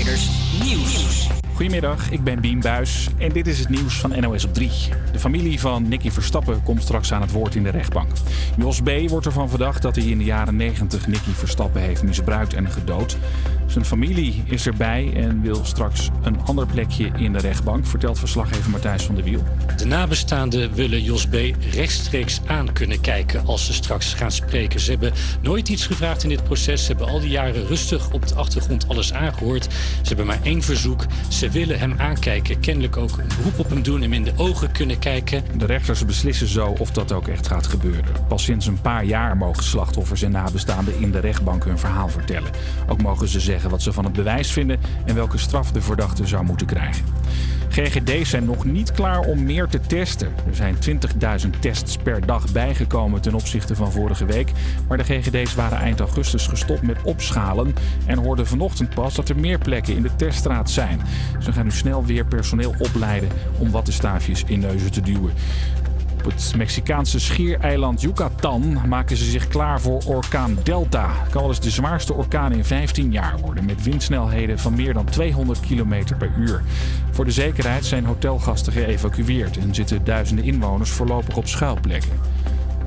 Creators Nieuws. Goedemiddag, ik ben Bien Buis en dit is het nieuws van NOS op 3. De familie van Nicky Verstappen komt straks aan het woord in de rechtbank. Jos B. wordt ervan verdacht dat hij in de jaren 90 Nicky Verstappen heeft misbruikt en gedood. Zijn familie is erbij en wil straks een ander plekje in de rechtbank, vertelt verslaggever Matthijs van der Wiel. De nabestaanden willen Jos B. rechtstreeks aan kunnen kijken als ze straks gaan spreken. Ze hebben nooit iets gevraagd in dit proces. Ze hebben al die jaren rustig op de achtergrond alles aangehoord. Ze hebben maar verzoek. Ze willen hem aankijken. Kennelijk ook een beroep op hem doen, hem in de ogen kunnen kijken. De rechters beslissen zo of dat ook echt gaat gebeuren. Pas sinds een paar jaar mogen slachtoffers en nabestaanden in de rechtbank hun verhaal vertellen. Ook mogen ze zeggen wat ze van het bewijs vinden en welke straf de verdachte zou moeten krijgen. GGD's zijn nog niet klaar om meer te testen. Er zijn 20.000 tests per dag bijgekomen ten opzichte van vorige week. Maar de GGD's waren eind augustus gestopt met opschalen en hoorden vanochtend pas dat er meer plekken in de teststraat zijn. Ze gaan nu snel weer personeel opleiden om wattenstaafjes in neuzen te duwen. Op het Mexicaanse schiereiland Yucatan maken ze zich klaar voor orkaan Delta. Het kan wel eens de zwaarste orkaan in 15 jaar worden, met windsnelheden van meer dan 200 km per uur. Voor de zekerheid zijn hotelgasten geëvacueerd en zitten duizenden inwoners voorlopig op schuilplekken.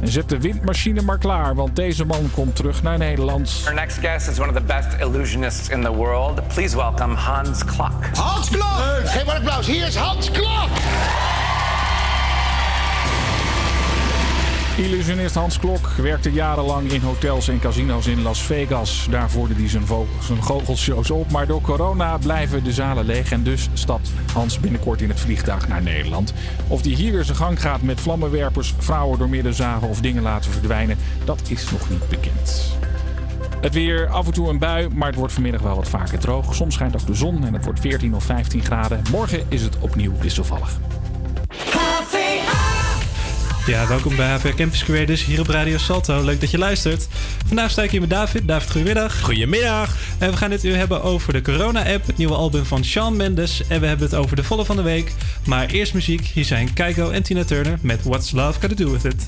En zet de windmachine maar klaar, want deze man komt terug naar Nederland. Our next guest is one of the best illusionists in the world. Please welcome Hans Klok. Hans Klok! Geef maar een applaus. Hier is Hans Klok! Illusionist Hans Klok werkte jarenlang in hotels en casino's in Las Vegas. Daar voerde hij zijn, zijn goochelshows op. Maar door corona blijven de zalen leeg. En dus stapt Hans binnenkort in het vliegtuig naar Nederland. Of hij hier weer zijn gang gaat met vlammenwerpers, vrouwen door midden zagen of dingen laten verdwijnen, dat is nog niet bekend. Het weer, af en toe een bui, maar het wordt vanmiddag wel wat vaker droog. Soms schijnt ook de zon en het wordt 14 of 15 graden. Morgen is het opnieuw wisselvallig. Ja, welkom bij HVR Campus Creators hier op Radio Salto. Leuk dat je luistert. Vandaag sta ik hier met David. David, goedemiddag. Goedemiddag. En we gaan het u hebben over de Corona-app, het nieuwe album van Shawn Mendes. En we hebben het over de volle van de week. Maar eerst muziek. Hier zijn Keiko en Tina Turner met What's Love Got To Do With It.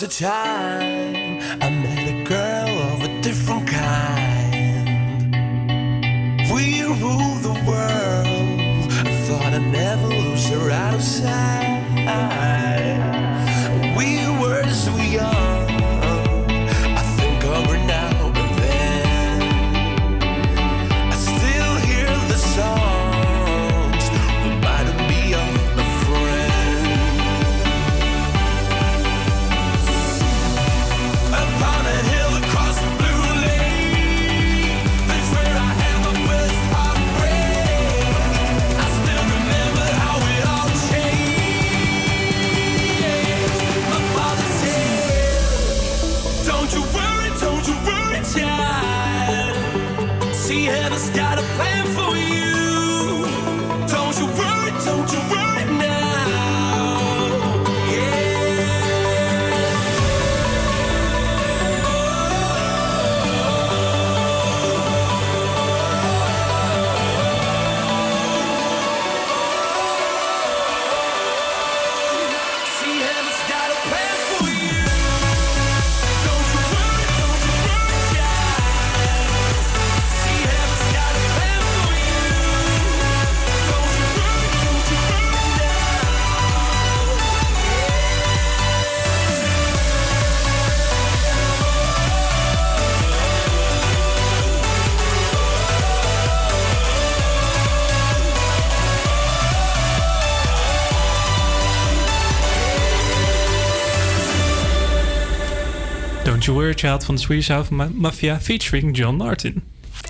was a time. I met Child van de Swedish House Ma- Mafia featuring John Martin.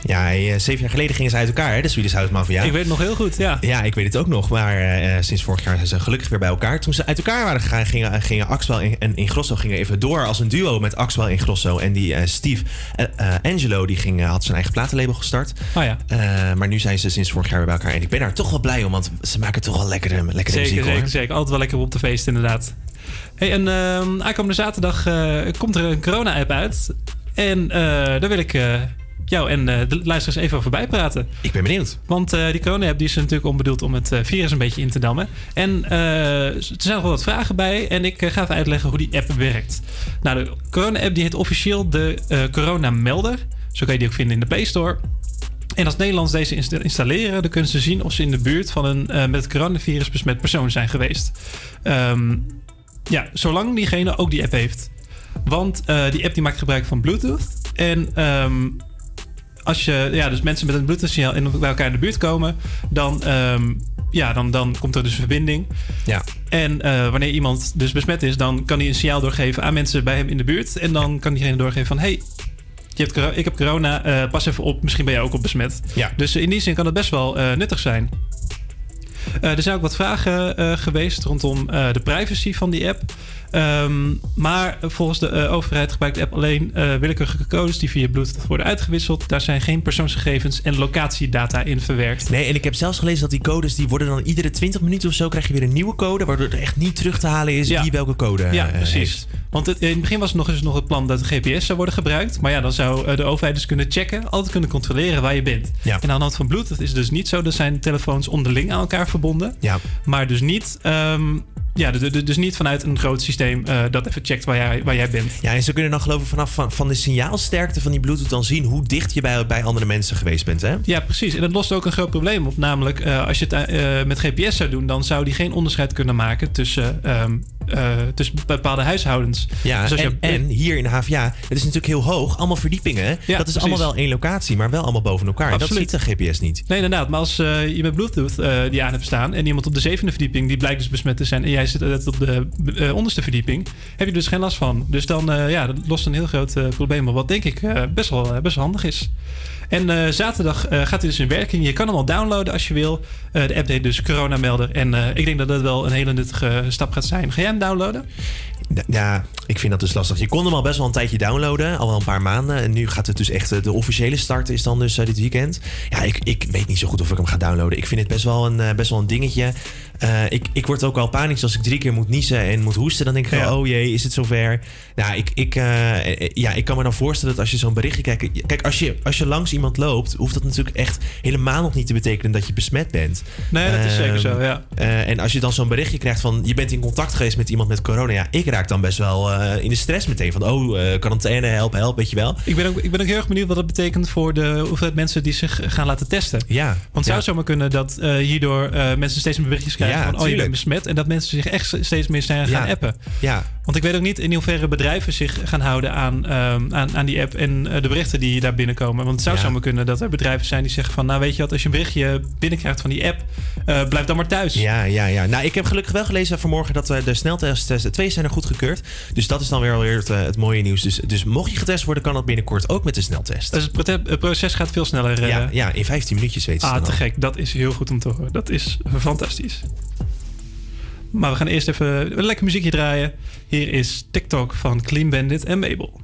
Ja, eh, zeven jaar geleden gingen ze uit elkaar, hè, de Swedish House Mafia. Ik weet het nog heel goed, ja. Ja, ik weet het ook nog. Maar eh, sinds vorig jaar zijn ze gelukkig weer bij elkaar. Toen ze uit elkaar waren gegaan, gingen, gingen Axwell en, en Ingrosso gingen even door als een duo met Axwell en Ingrosso. En die eh, Steve eh, eh, Angelo, die ging, eh, had zijn eigen platenlabel gestart. Oh ja. Eh, maar nu zijn ze sinds vorig jaar weer bij elkaar. En ik ben daar toch wel blij om, want ze maken toch wel lekkere, lekkere Zeker, muziek hoor. zeker, zeker. Altijd wel lekker op de feest, inderdaad. Hey, en ehm, aankomende zaterdag eh, komt er een corona-app uit. En eh, daar wil ik eh, jou en de luisteraars even over bijpraten. Ik ben benieuwd. Want die corona-app die is natuurlijk onbedoeld om het virus een beetje in te dammen. En er zijn nog wel wat vragen bij. En ik ga even uitleggen hoe die app werkt. Nou, de corona-app die heet officieel de Corona-melder. Zo kan je die ook vinden in de Play Store. En als Nederlands deze insta- installeren, dan kunnen ze zien of ze in de buurt van een met het coronavirus besmet persoon zijn geweest. Ehm, ja, zolang diegene ook die app heeft. Want eh, die app die maakt gebruik van Bluetooth. En ehm, als je, ja, dus mensen met een Bluetooth-signaal in bij elkaar in de buurt komen, dan, ehm, ja, dan, dan komt er dus een verbinding. Ja. En eh, wanneer iemand dus besmet is, dan kan hij een signaal doorgeven aan mensen bij hem in de buurt. En dan kan diegene doorgeven van: hey, je hebt, ik heb corona, eh, pas even op, misschien ben jij ook op besmet. Ja. Dus in die zin kan het best wel nuttig zijn. Eh, er zijn ook wat vragen eh, geweest rondom eh, de privacy van die app. Ehm, maar volgens de eh, overheid gebruikt de app alleen eh, willekeurige codes die via Bluetooth worden uitgewisseld. Daar zijn geen persoonsgegevens en locatiedata in verwerkt. Nee, en ik heb zelfs gelezen dat die codes, die worden dan iedere 20 minuten of zo, krijg je weer een nieuwe code, waardoor er echt niet terug te halen is Ja. wie welke code Ja, eh, precies. heeft. Want het, in het begin was het nog eens nog het plan dat de GPS zou worden gebruikt. Maar ja, dan zou de overheid dus kunnen checken, altijd kunnen controleren waar je bent. Ja. En aan de hand van Bluetooth is het dus niet zo dat zijn telefoons onderling aan elkaar verbonden. Ja. Maar dus niet, ehm, ja, de- de- dus niet vanuit een groot systeem eh, dat even checkt waar jij, waar jij bent. Ja, en ze kunnen dan geloof ik vanaf van, van de signaalsterkte van die Bluetooth dan zien hoe dicht je bij, bij andere mensen geweest bent, hè? Ja, precies. En dat lost ook een groot probleem op. Namelijk, eh, als je het eh, met GPS zou doen, dan zou die geen onderscheid kunnen maken tussen, ehm, eh, tussen bepaalde huishoudens. Ja, Dus en, je- en hier in de HVA, het is natuurlijk heel hoog, allemaal verdiepingen. Ja, dat is precies. allemaal wel één locatie, maar wel allemaal boven elkaar. En Dat ziet de GPS niet. Nee, inderdaad. Maar als eh, je met Bluetooth eh, die aan hebt staan en iemand op de zevende verdieping, die blijkt dus besmet te zijn en jij zit op de onderste verdieping, heb je dus geen last van. Dus dan ja, dat lost een heel groot probleem op, wat denk ik best, wel, best wel handig is. En eh, zaterdag eh, gaat hij dus in werking. Je kan hem al downloaden als je wil. Eh, de app heet dus Corona Melder. En ik denk dat dat wel een hele nuttige stap gaat zijn. Ga jij hem downloaden? Ja, ik vind dat dus lastig. Je kon hem al best wel een tijdje downloaden, al wel een paar maanden. En nu gaat het dus echt, de officiële start is dan dus dit weekend. Ja, ik, ik weet niet zo goed of ik hem ga downloaden. Ik vind het best wel een, best wel een dingetje. Eh, ik, ik word ook al panisch als ik drie keer moet niezen en moet hoesten. Dan denk ik, Ja. oh jee, is het zover? Nou, ik, ik, eh, eh, ja, ik kan me dan voorstellen dat als je zo'n berichtje kijkt... Kijk, als je, als je langs iemand loopt, hoeft dat natuurlijk echt helemaal nog niet te betekenen dat je besmet bent. Nee, dat is zeker Ehm, zo, ja. en als je dan zo'n berichtje krijgt van je bent in contact geweest met iemand met corona. Ja, ik raak dan best wel in de stress meteen. Van oh, quarantaine, help, help, weet je wel. Ik ben, ook, ik ben ook heel erg benieuwd wat dat betekent voor de hoeveelheid mensen die zich gaan laten testen. Ja. Want het zou ja. zomaar kunnen dat hierdoor mensen steeds meer berichtjes krijgen Ja, van oh je bent besmet. En dat mensen zich echt steeds meer zijn gaan Ja. appen. Ja, Want ik weet ook niet in hoeverre bedrijven zich gaan houden aan, ehm, aan, aan die app en eh, de berichten die daar binnenkomen. Want het zou Ja. zomaar kunnen dat er bedrijven zijn die zeggen van nou weet je wat, als je een berichtje binnenkrijgt van die app, eh, blijf dan maar thuis. ja, ja, ja. Nou, ik heb gelukkig wel gelezen vanmorgen dat eh, de sneltests, de twee zijn er goed gekeurd. Dus dat is dan weer alweer het, het mooie nieuws. Dus, dus mocht je getest worden, kan dat binnenkort ook met de sneltest. Dus het proces gaat veel sneller. ja, ja, in 15 minuutjes weet ze Ah, te al. gek. Dat is heel goed om te horen. Dat is fantastisch. Maar we gaan eerst even een lekker muziekje draaien. Hier is TikTok van Clean Bandit en Mabel.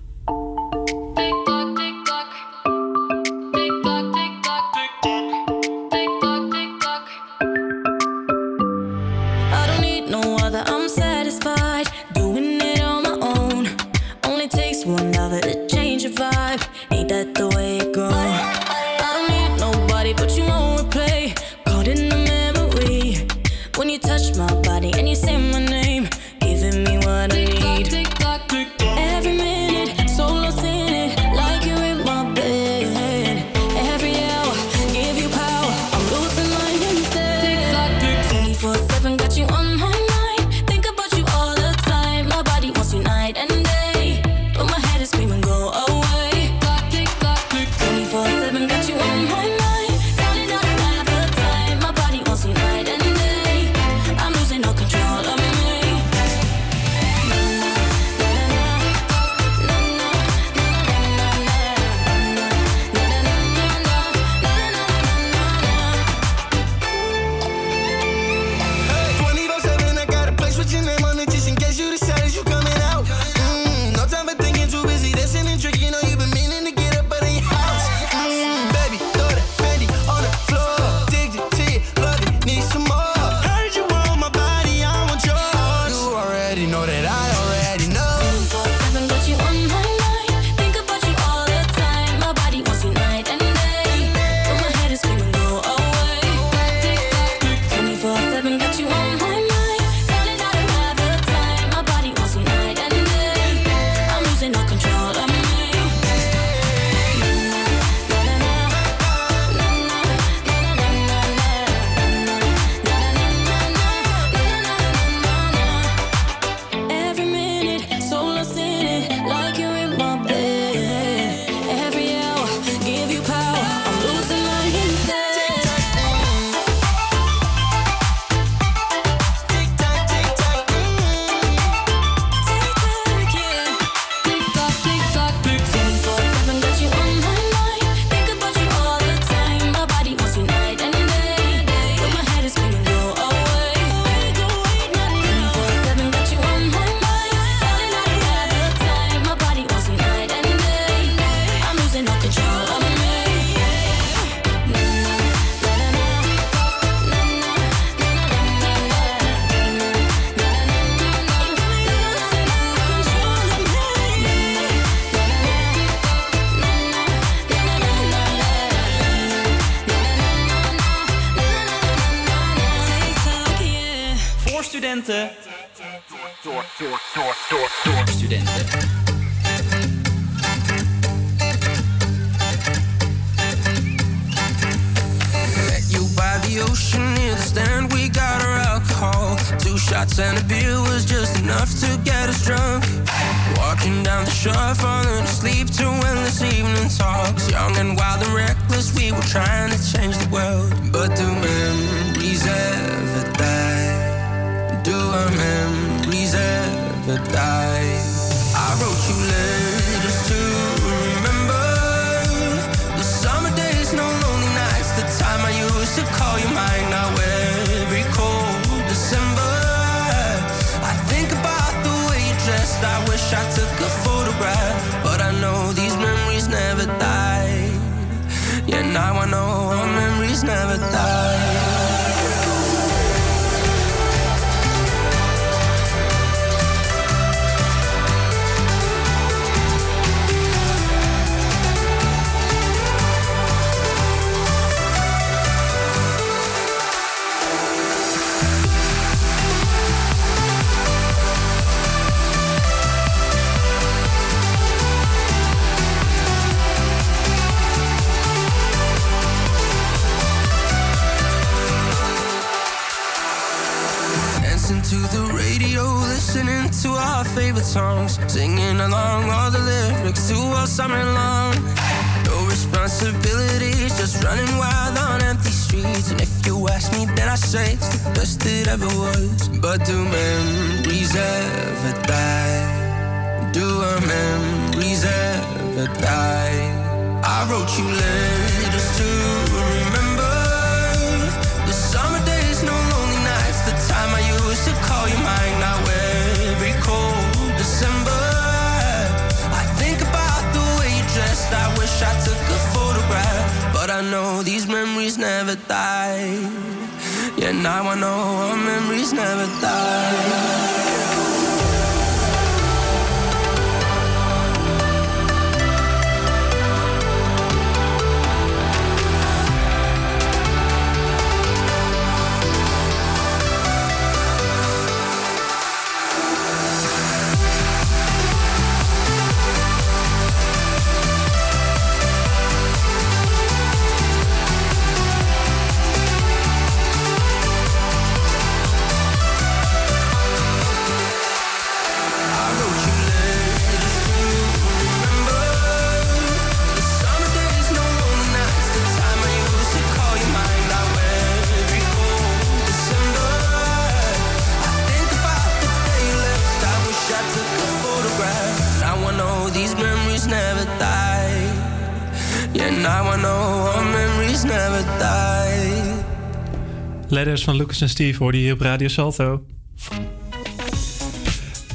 Van Lucas en Steve hoorde je hier op Radio Salto.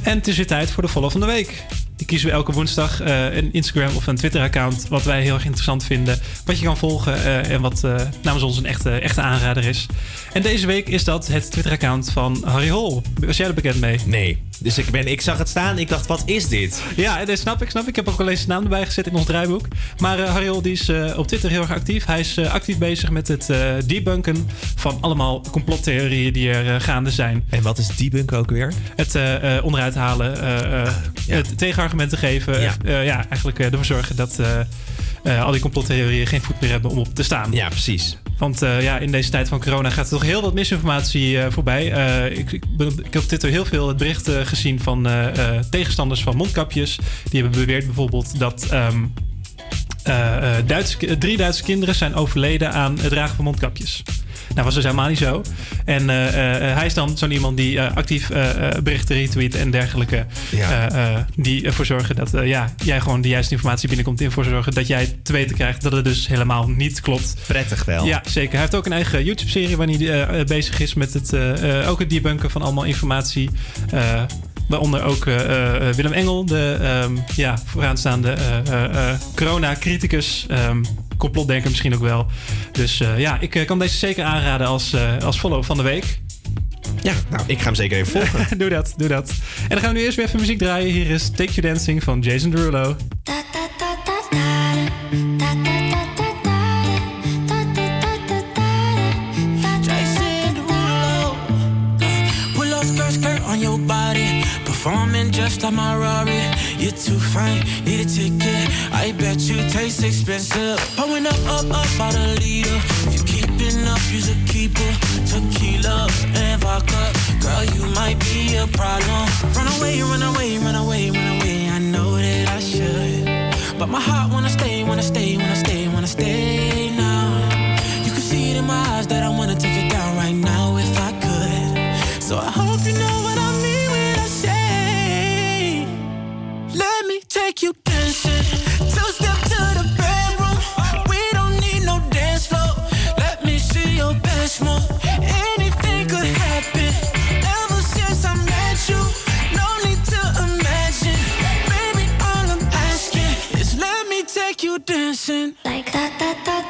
En het is weer tijd voor de follow van de week. Die kiezen we elke woensdag eh, een Instagram of een Twitter-account. Wat wij heel erg interessant vinden. Wat je kan volgen eh, en wat eh, namens ons een echte, echte aanrader is. En deze week is dat het Twitter-account van Harry Hol. Was jij er bekend mee? Nee. Dus ik, ben, ik zag het staan ik dacht, wat is dit? Ja, dat snap ik, snap ik. Ik heb ook al eens zijn naam erbij gezet in ons draaiboek. Maar die is eh, op Twitter heel erg actief. Hij is eh, actief bezig met het debunken van allemaal complottheorieën die er gaande zijn. En wat is debunken ook weer? Het onderuit halen, eh, het tegenargumenten geven. Ja. ja, eigenlijk ervoor zorgen dat al die complottheorieën geen voet meer hebben om op te staan. Ja, precies. Want eh, ja, in deze tijd van corona gaat er toch heel wat misinformatie eh, voorbij. Eh, ik, ik, ik heb op Twitter heel veel het bericht eh, gezien van tegenstanders van mondkapjes. Die hebben beweerd bijvoorbeeld dat ehm, eh, eh, drie Duitse kinderen zijn overleden aan het dragen van mondkapjes. Nou, was dus helemaal niet zo. En eh, eh, hij is dan zo'n iemand die eh, actief eh, eh, berichten retweet en dergelijke. Ja. eh, eh, die ervoor zorgen dat eh, ja, jij gewoon de juiste informatie binnenkomt. Ervoor zorgen dat jij te weten krijgt dat het dus helemaal niet klopt. Prettig wel. Ja, zeker. Hij heeft ook een eigen YouTube-serie waarin hij eh, eh, bezig is met het, eh, eh, ook het debunken van allemaal informatie. Eh, waaronder ook eh, eh, Willem Engel, de ehm, ja, vooraanstaande eh, eh, eh, corona-criticus. ehm, complotdenker misschien ook wel. Dus eh, ja, ik eh, kan deze zeker aanraden als, eh, als follow van de week. Ja, nou, ik ga hem zeker even volgen. doe dat, doe dat. En dan gaan we nu eerst weer even muziek draaien. Hier is Take You Dancing van Jason Derulo. Jason Derulo. Pull up skirts, Performing just like my Rari. You're too fine, need a ticket. I bet you taste expensive. Pouring up, up, up, about a liter. If you keeping up, you's a keeper. Tequila and vodka. Girl, you might be a problem. Run away, run away, run away, run away. I know that I should. But my heart wanna stay, wanna stay, wanna stay, wanna stay now. You can see it in my eyes that I wanna take it down right now if I could. So I dancing. Like that, that, that, that,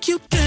me take you dancing.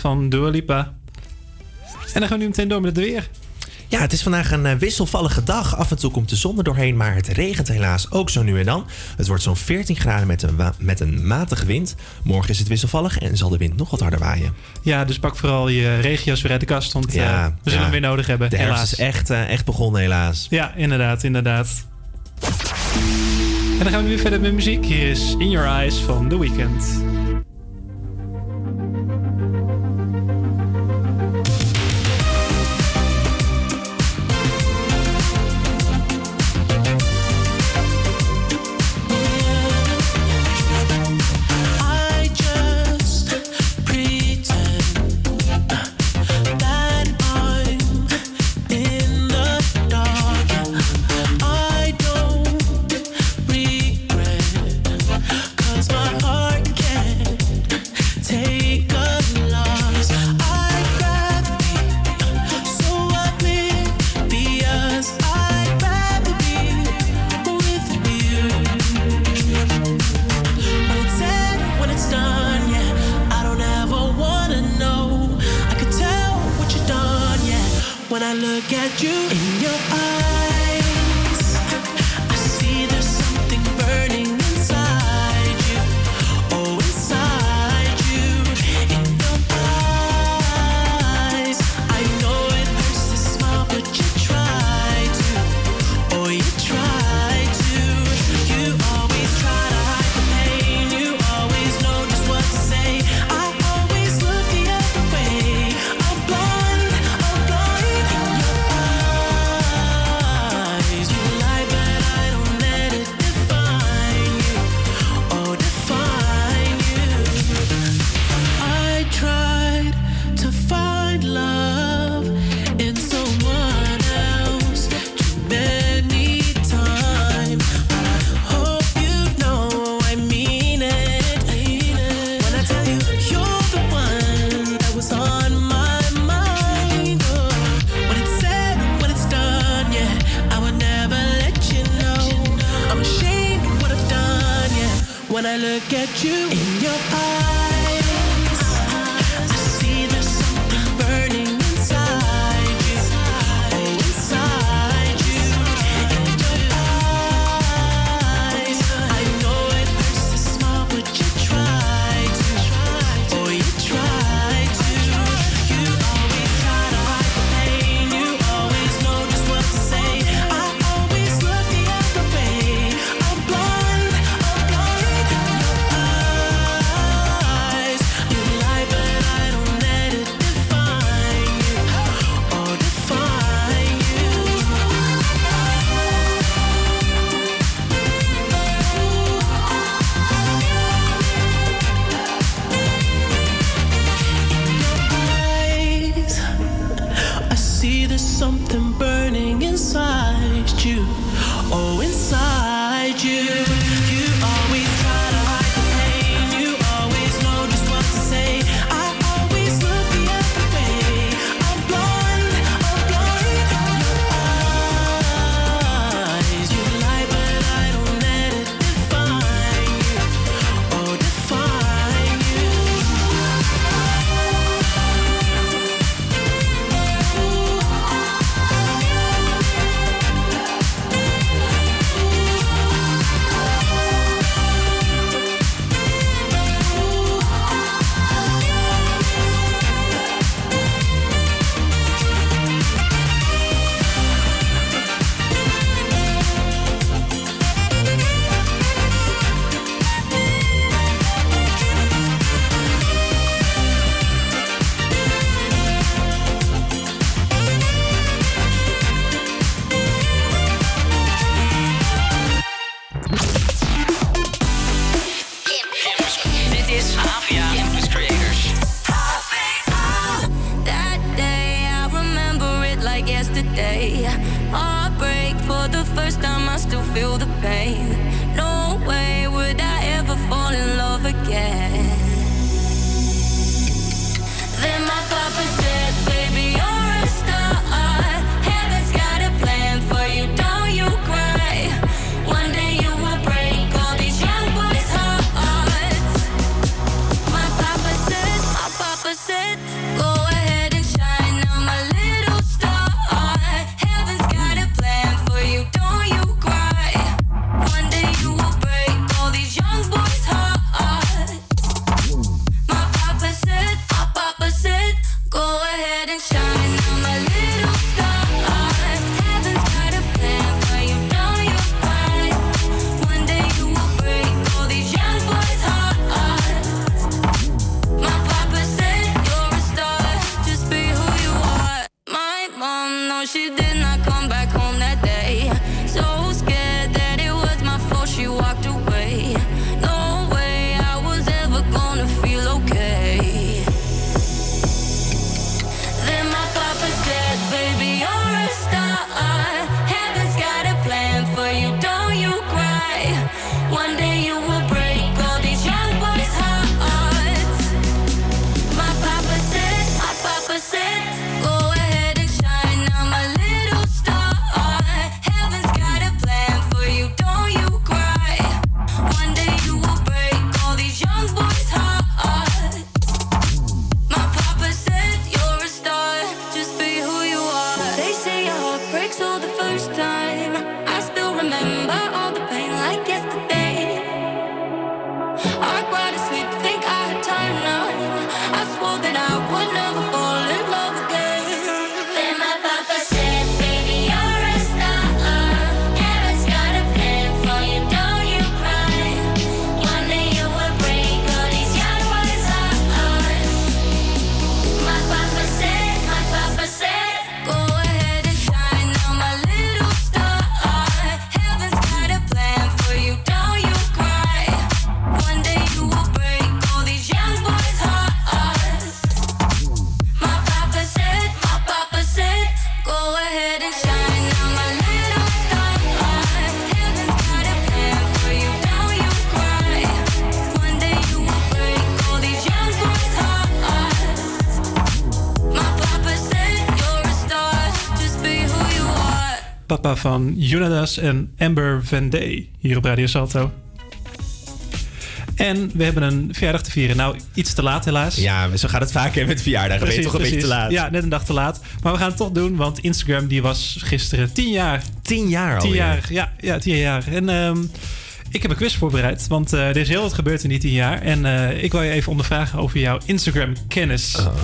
Van Dua Lipa. En dan gaan we nu meteen door met het weer. Ja, het is vandaag een eh, wisselvallige dag. Af en toe komt de zon er doorheen, maar het regent helaas ook zo nu en dan. Het wordt zo'n 14 graden met een, met een matige wind. Morgen is het wisselvallig en zal de wind nog wat harder waaien. Ja, dus pak vooral je regenjas weer uit de kast, want eh, we zullen hem weer nodig hebben. Helaas. is echt, eh, echt begonnen helaas. Ja, inderdaad, inderdaad. En dan gaan we nu verder met muziek. Hier is In Your Eyes van The Weeknd. you. Van Jonadas en Amber Van Day, hier op Radio Salto. En we hebben een verjaardag te vieren. Nou, iets te laat helaas. Ja, zo gaat het vaak hè, met verjaardagen. Ben je toch een beetje te laat. Ja, net een dag te laat. Maar we gaan het toch doen, want Instagram die was gisteren tien jaar. Tien jaar al. Tien jaar, ja, ja, tien jaar. En ehm, ik heb een quiz voorbereid, want eh, er is heel wat gebeurd in die tien jaar. En eh, ik wil je even ondervragen over jouw Instagram-kennis. Oh,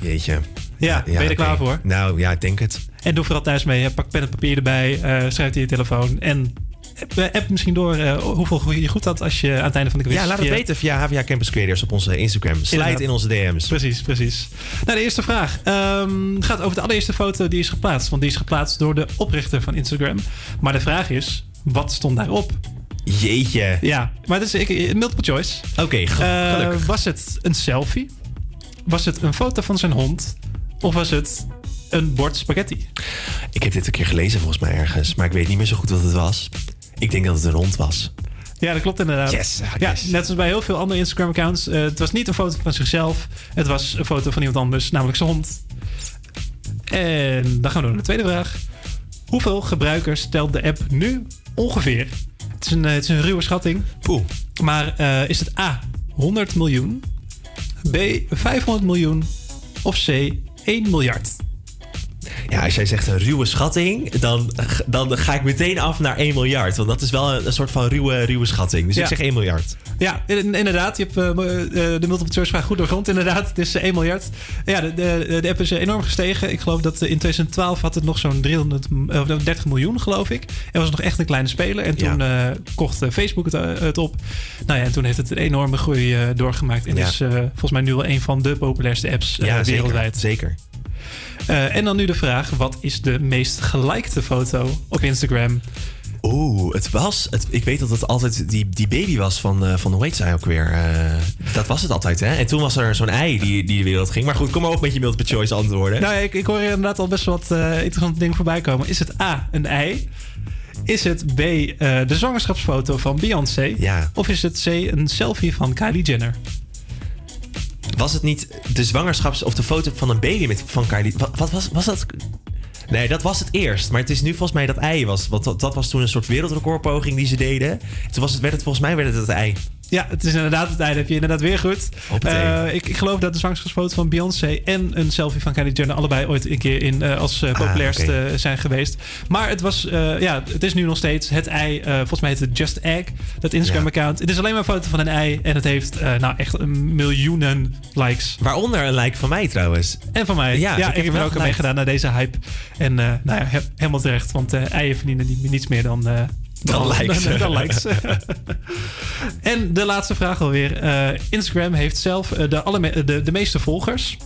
jeetje. Ja, ben je er klaar voor? Nou, ja, ik denk het. En doe vooral thuis mee. Pak pen en papier erbij. eh schrijf in je telefoon. En app, eh, app misschien door eh, hoeveel je goed had als je aan het einde van de quiz... Ja, laat het via- weten via HVA Campus Creators op onze Instagram. Slide Inderdaad. in onze DM's. Precies, precies. Nou, de eerste vraag ehm, gaat over de allereerste foto die is geplaatst. Want die is geplaatst door de oprichter van Instagram. Maar de vraag is, wat stond daarop? Jeetje. Ja, maar het is ik, multiple choice. Oké, Eh, gelukkig. was het een selfie? Was het een foto van zijn hond? Of was het een bord spaghetti? Ik heb dit een keer gelezen volgens mij ergens. Maar ik weet niet meer zo goed wat het was. Ik denk dat het een hond was. Ja, dat klopt inderdaad. Yes, Ja, yes. net als bij heel veel andere Instagram-accounts. eh, het was niet een foto van zichzelf. Het was een foto van iemand anders, namelijk zijn hond. En dan gaan we door naar de tweede vraag. Hoeveel gebruikers telt de app nu ongeveer? Het is een, eh, het is een ruwe schatting. Poeh. Maar eh, is het A, 100 miljoen? B, 500 miljoen? Of C, 1 miljard? Ja, als jij zegt een ruwe schatting, dan, dan ga ik meteen af naar 1 miljard. Want dat is wel een, een soort van ruwe, ruwe schatting. Dus Ja. ik zeg 1 miljard. Ja, in- inderdaad. Je hebt eh, eh, de multiple choice vraag goed doorgrond. Inderdaad, het is eh, 1 miljard. Ja, de, de, de app is eh, enorm gestegen. Ik geloof dat eh, in 2012 had het nog zo'n 300, m- eh, 30 miljoen, geloof ik. En was nog echt een kleine speler. En toen eh, kocht eh, Facebook het, eh, het op. Nou ja, en toen heeft het een enorme groei eh, doorgemaakt. En Ja. is eh, volgens mij nu wel een van de populairste apps eh, Ja, zeker. wereldwijd. Zeker. Eh, en dan nu de vraag, wat is de meest gelikte foto op Instagram? Oeh, het was. Het, ik weet dat het altijd die, die baby was van, eh, van hoe heet zij ook weer? Eh, dat was het altijd, hè? En toen was er zo'n ei die, die de wereld ging. Maar goed, kom maar op met je multiple choice antwoorden. Nou, ik, ik hoor inderdaad al best wat interessante dingen voorbij komen. Is het A, een ei? Is het B, de zwangerschapsfoto van Beyoncé? Ja. Of is het C, een selfie van Kylie Jenner? Was het niet de zwangerschaps... of de foto van een baby met, van Kylie... Wat, was, was dat... Nee, dat was het eerst. Maar het is nu volgens mij dat ei was. Want dat, dat was toen een soort wereldrecordpoging die ze deden. Toen was het, werd het volgens mij werd het het ei. Ja, het is inderdaad het ei. Dat heb je inderdaad weer goed. Hoppatee. Eh, ik, ik geloof dat de zwangerschapsfoto van Beyoncé en een selfie van Kylie Jenner allebei ooit een keer in, eh, als eh, Ah, populairste oké. zijn geweest. Maar het was, ja, het is nu nog steeds het ei. volgens mij heet het Just Egg, dat Instagram-account. Het is alleen maar een foto van een ei en het heeft nou echt miljoenen likes. Waaronder een like van mij trouwens. En van mij. Ja, Ja, ik ik, heb er ook aan meegedaan naar deze hype. En nou ja, he- helemaal terecht. Want eieren verdienen niet, niets meer dan... eh, Dan likes. Dan, dan likes. en de laatste vraag alweer. Eh, Instagram heeft zelf eh, de, alle, de, de meeste volgers.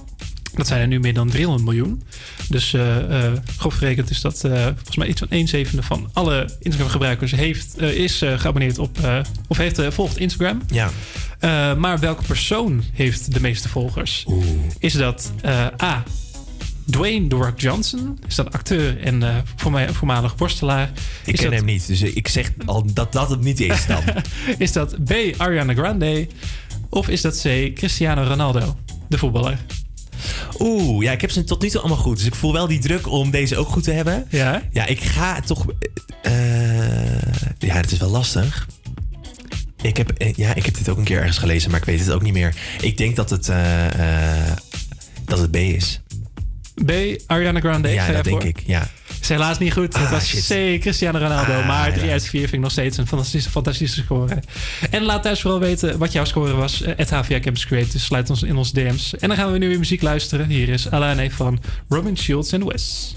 Dat zijn er nu meer dan 300 miljoen. Dus eh eh grof gerekend is dat eh, volgens mij iets van 1 zevende van alle Instagram-gebruikers heeft, eh, is eh, geabonneerd op eh, of heeft eh, volgt Instagram. Ja. Eh, maar welke persoon heeft de meeste volgers? Is dat eh, A. Dwayne The Rock Johnson? Is dat acteur en eh, voor mij voormalig worstelaar? Ik is ken dat, hem niet. Dus ik zeg al dat dat het niet is dan. Is dat B. Ariana Grande? Of is dat C. Cristiano Ronaldo, de voetballer? Oeh, ja, ik heb ze tot nu toe allemaal goed. Dus ik voel wel die druk om deze ook goed te hebben. Ja? Ja, ik ga toch... eh, ja, het is wel lastig. Ik heb, eh, ja, ik heb dit ook een keer ergens gelezen, maar ik weet het ook niet meer. Ik denk dat het, eh, eh, dat het B is. B. Ariana Grande? ja, dat denk voor? ik. Ja. Is helaas niet goed. het Ah, was shit. C. Cristiano Ronaldo. Ah, maar 3 ja. uit 4 vind ik nog steeds een fantastische, fantastische score. En laat thuis vooral weten wat jouw score was. Eh, Het HVA Campus Creators. Sluit ons in onze DM's. En dan gaan we nu weer muziek luisteren. Hier is Alane van Robin Schultz en Wes.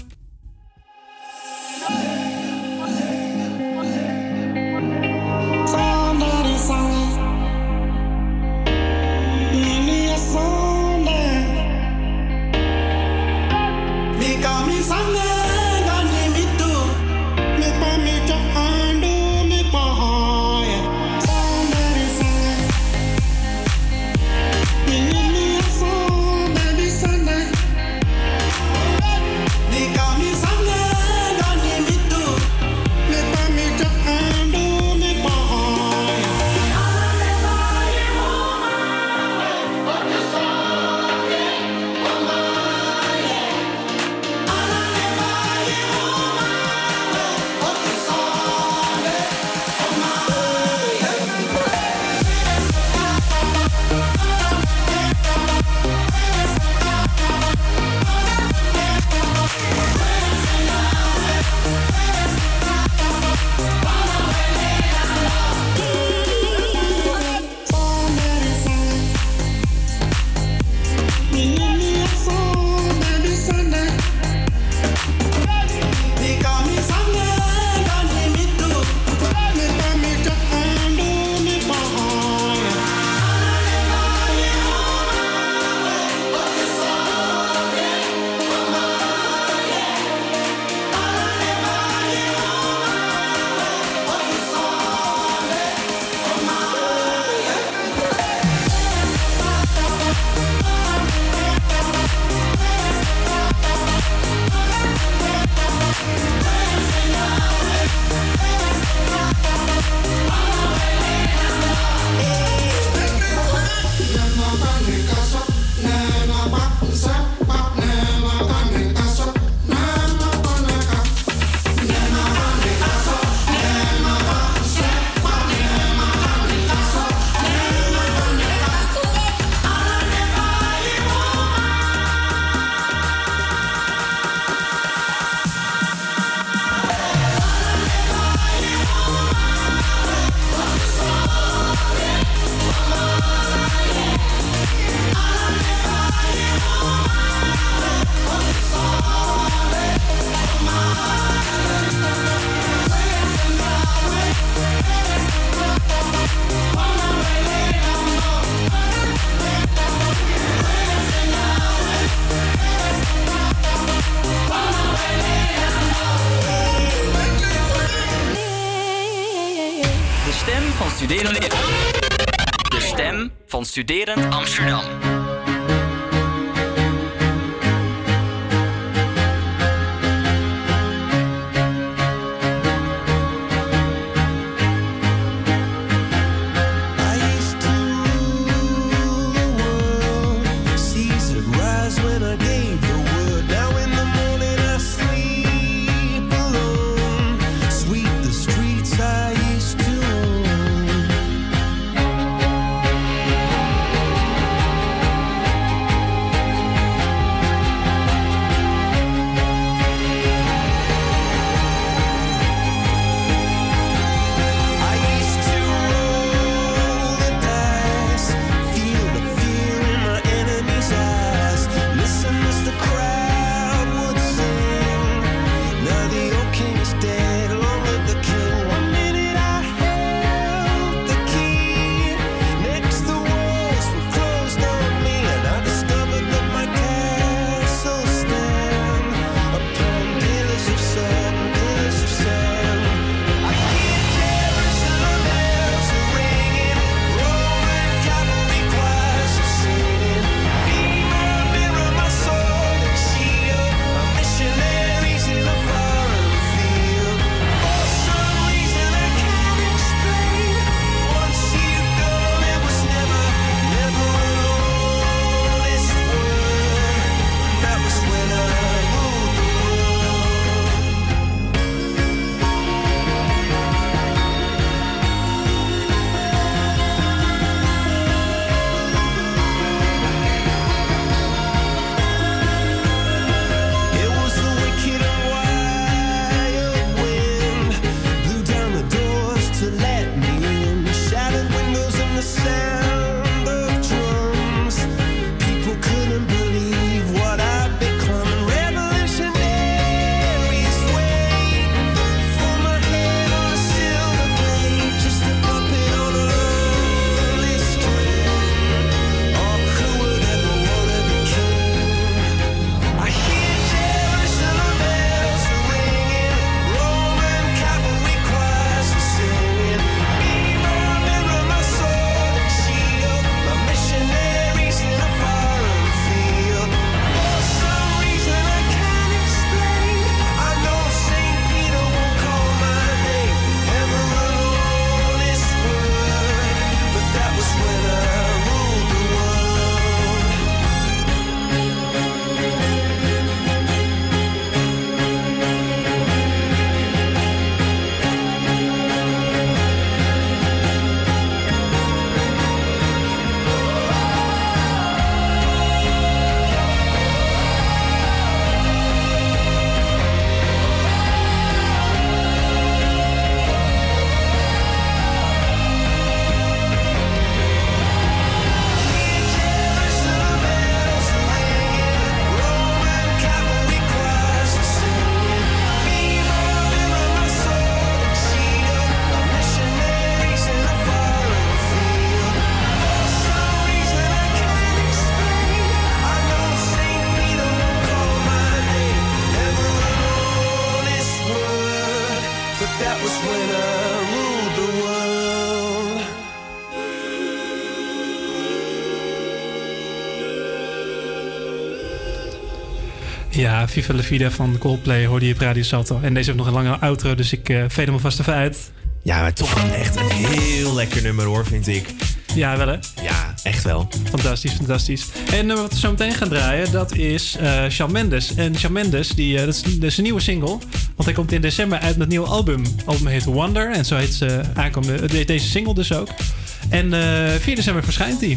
Viva la Vida van Coldplay hoorde je op Radio Salto. En deze heeft nog een lange outro, dus ik uh, veed hem alvast even uit. Ja, maar toch echt een heel lekker nummer hoor, vind ik. Ja, wel hè? Ja, echt wel. Fantastisch, fantastisch. En uh, wat we zo meteen gaan draaien, dat is uh, Shawn Mendes. En Shawn Mendes, die, uh, dat, is, dat is een nieuwe single. Want hij komt in december uit met een nieuw album. Het album heet Wonder. En zo heet ze aankomende, deze single dus ook. En 4 december verschijnt hij.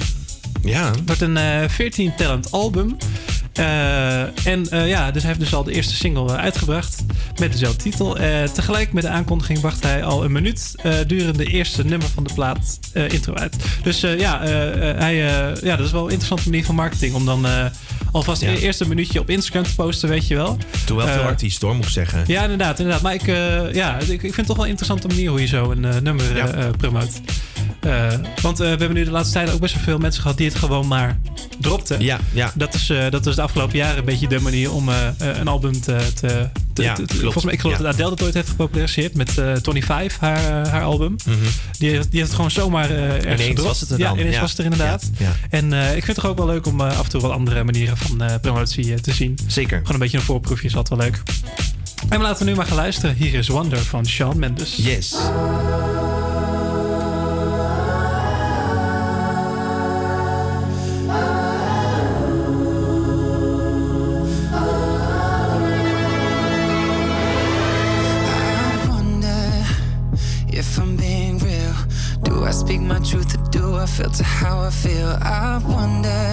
Ja. Het wordt een 14 talent album. Uh, en uh, ja, dus hij heeft dus al de eerste single uitgebracht met dezelfde titel. Tegelijk met de aankondiging bracht hij al een minuut durende eerste nummer van de plaat intro uit. Dus ja, hij, ja, dat is wel een interessante manier van marketing om dan alvast ja. eerst een minuutje op Instagram te posten, weet je wel. Toen wel veel artiest hoor, moet ik zeggen. Ja, inderdaad, inderdaad. Maar ik, ja, ik, ik vind het toch wel een interessante manier hoe je zo een nummer ja. promoot. Uh, want uh, we hebben nu de laatste tijd ook best wel veel mensen gehad die het gewoon maar dropten. Ja, ja. Dat, is, uh, dat is de afgelopen jaren een beetje de manier om een album te, te, het- Ja, volgens mij, ik geloof Ja. dat Adele het ooit heeft gepopulariseerd met eh, Tony Five, haar, haar album. die, heeft, die heeft het gewoon zomaar eh ergens. Ineens gedropt. was het er Ja, dan. ineens Ja. was het er inderdaad. Ja, ja. En eh, ik vind het toch ook wel leuk om eh, af en toe wat andere manieren van eh, promotie eh, te zien. Zeker. Gewoon een beetje een voorproefje is altijd wel leuk. En we laten we nu maar gaan luisteren. Hier is Wonder van Shawn Mendes. Yes. Truth or do I filter how I feel? I wonder,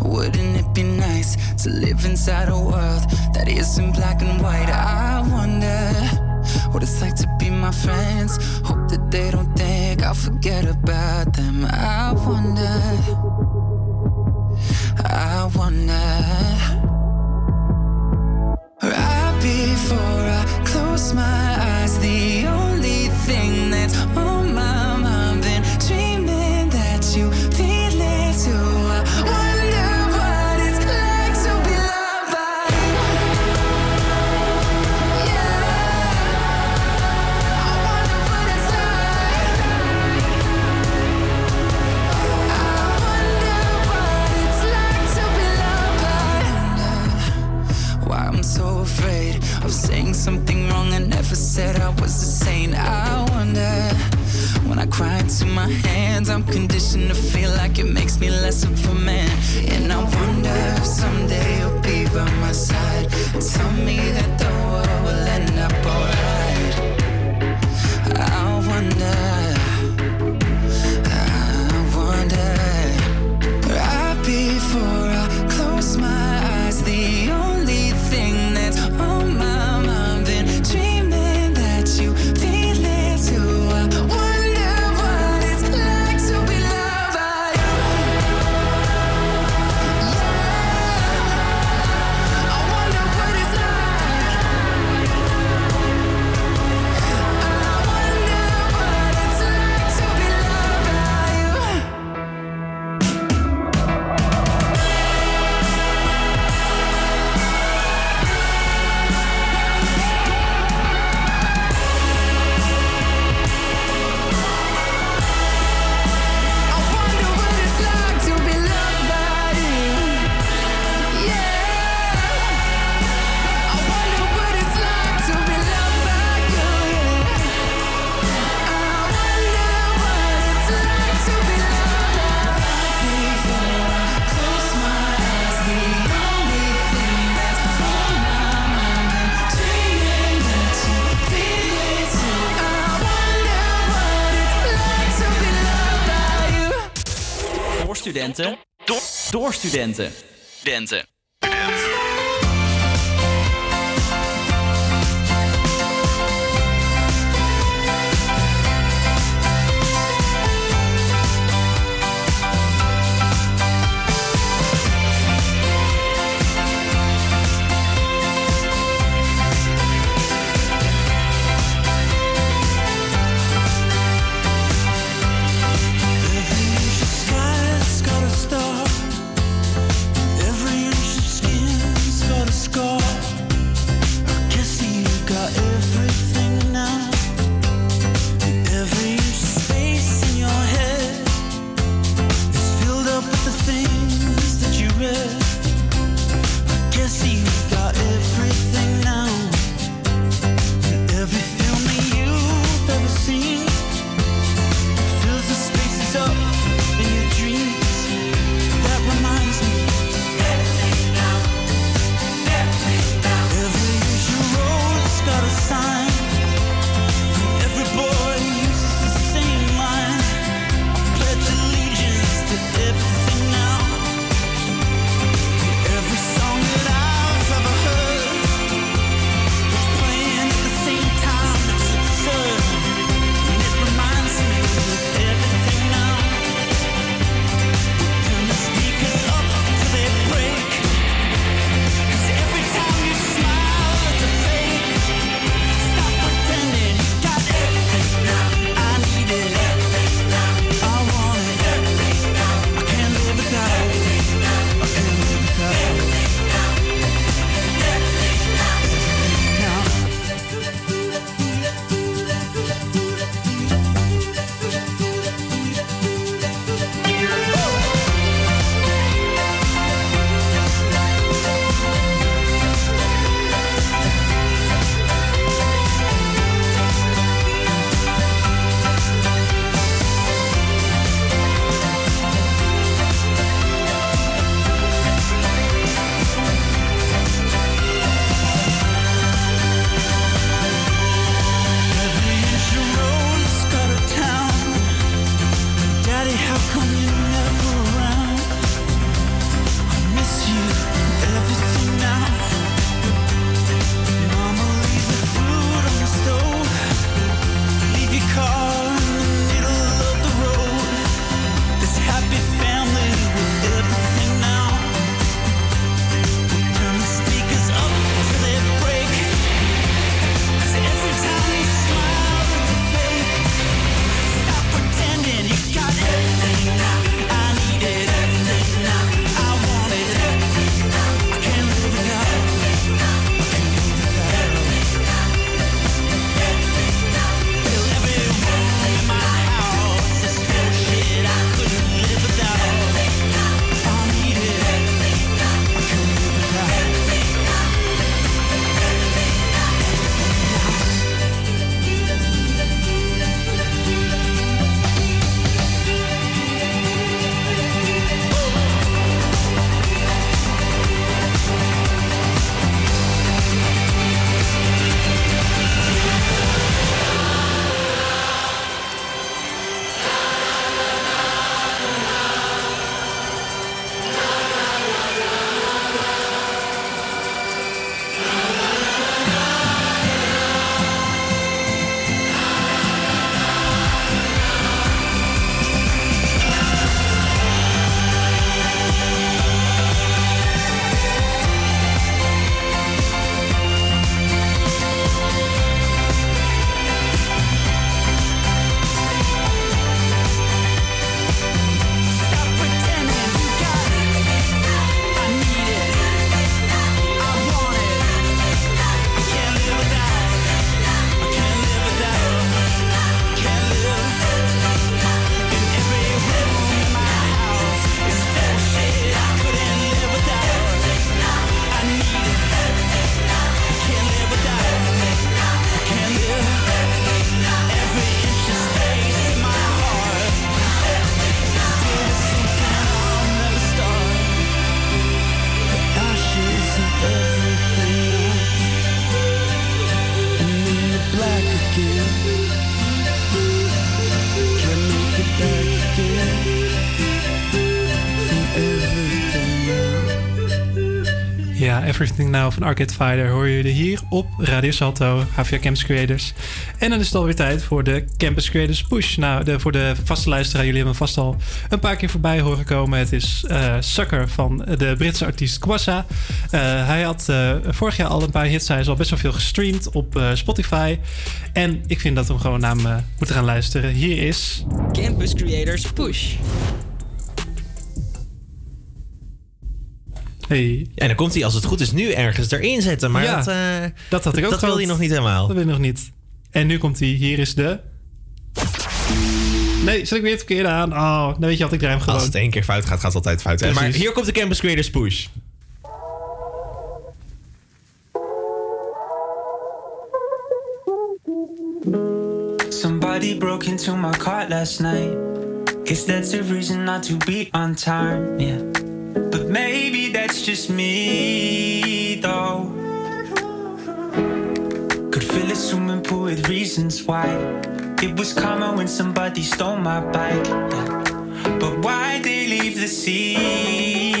wouldn't it be nice to live inside a world that isn't black and white? I wonder what it's like to be my friends. Hope that they don't think I'll forget about them. I wonder, I wonder. Right before I close my eyes, the only said I was a saint. I wonder when I cry into my hands, I'm conditioned to feel like it makes me less of a man. And I wonder if someday you'll be by my side. Tell me that the world will end up alright. I wonder. Studenten. Studenten. Now van Arcade Fighter hoor je hier op Radio Salto, HVA Campus Creators. En dan is het alweer tijd voor de Campus Creators Push. Nou, de, voor de vaste luisteraar, jullie hebben vast al een paar keer voorbij horen komen. Het is eh Sucker van de Britse artiest Kwassa. Eh, hij had eh, vorig jaar al een paar hits. Hij is al best wel veel gestreamd op Spotify. En ik vind dat we hem gewoon naar hem moeten gaan luisteren. Hier is... Campus Creators Push. Hey. En dan komt hij als het goed is nu ergens erin zetten. Maar Ja, dat, eh, dat had ik ook dat wil gehad. hij nog niet helemaal. Dat weet ik nog niet. En nu komt hij. Hier is de... Nee, zet ik weer het verkeerde aan. Oh, dan weet je wat ik ruim gewoon. Als het één keer fout gaat, gaat het altijd fout. hè? Maar Precies. hier komt de Campus Creators Push. Somebody broke into my car last night. Guess that's a reason not to be on time, yeah. Maybe that's just me, though. Could fill a swimming pool with reasons why. It was karma when somebody stole my bike. But why'd they leave the seat,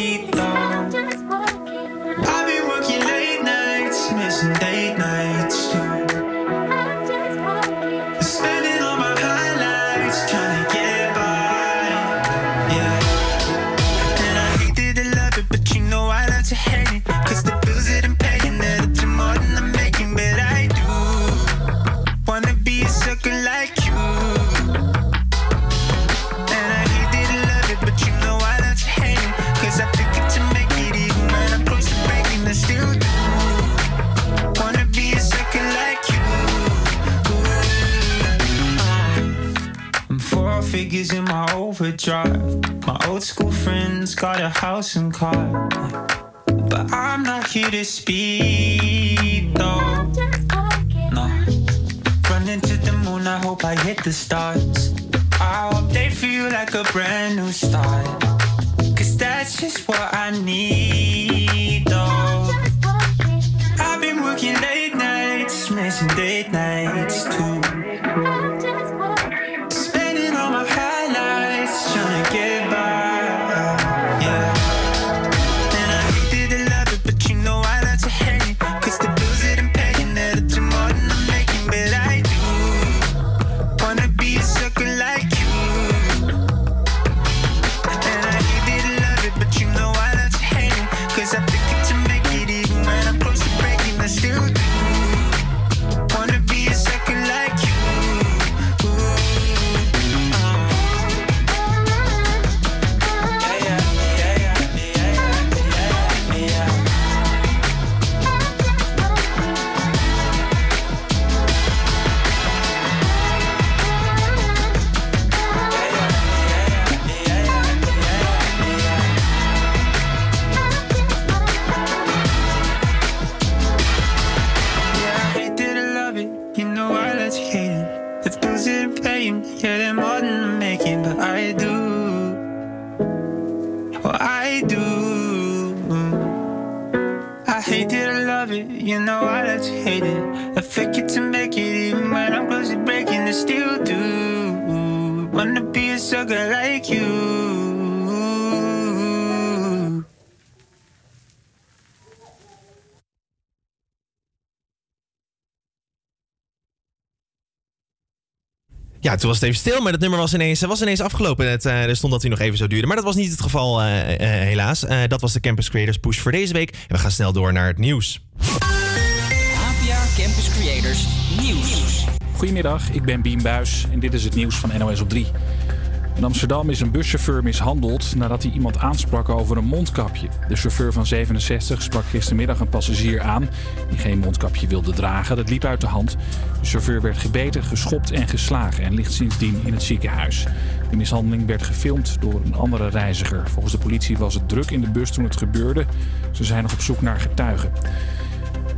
my overdrive. My old school friends got a house and car. But I'm not here to speak though. No. Running to the moon, I hope I hit the stars. I hope they feel like a brand new start. Cause that's just what I need though. I've been working late nights, missing date nights too. Ja, toen was het even stil, maar dat nummer was ineens, was ineens afgelopen. Het, eh, er stond dat hij nog even zou duren. Maar dat was niet het geval, eh, eh, helaas. Eh, dat was de Campus Creators Push voor deze week. En we gaan snel door naar het nieuws. APA Campus Creators Nieuws. Goedemiddag, ik ben Bien Buis en dit is het nieuws van NOS op 3. In Amsterdam is een buschauffeur mishandeld nadat hij iemand aansprak over een mondkapje. De chauffeur van 67 sprak gistermiddag een passagier aan die geen mondkapje wilde dragen. Dat liep uit de hand. De chauffeur werd gebeten, geschopt en geslagen en ligt sindsdien in het ziekenhuis. De mishandeling werd gefilmd door een andere reiziger. Volgens de politie was het druk in de bus toen het gebeurde. Ze zijn nog op zoek naar getuigen.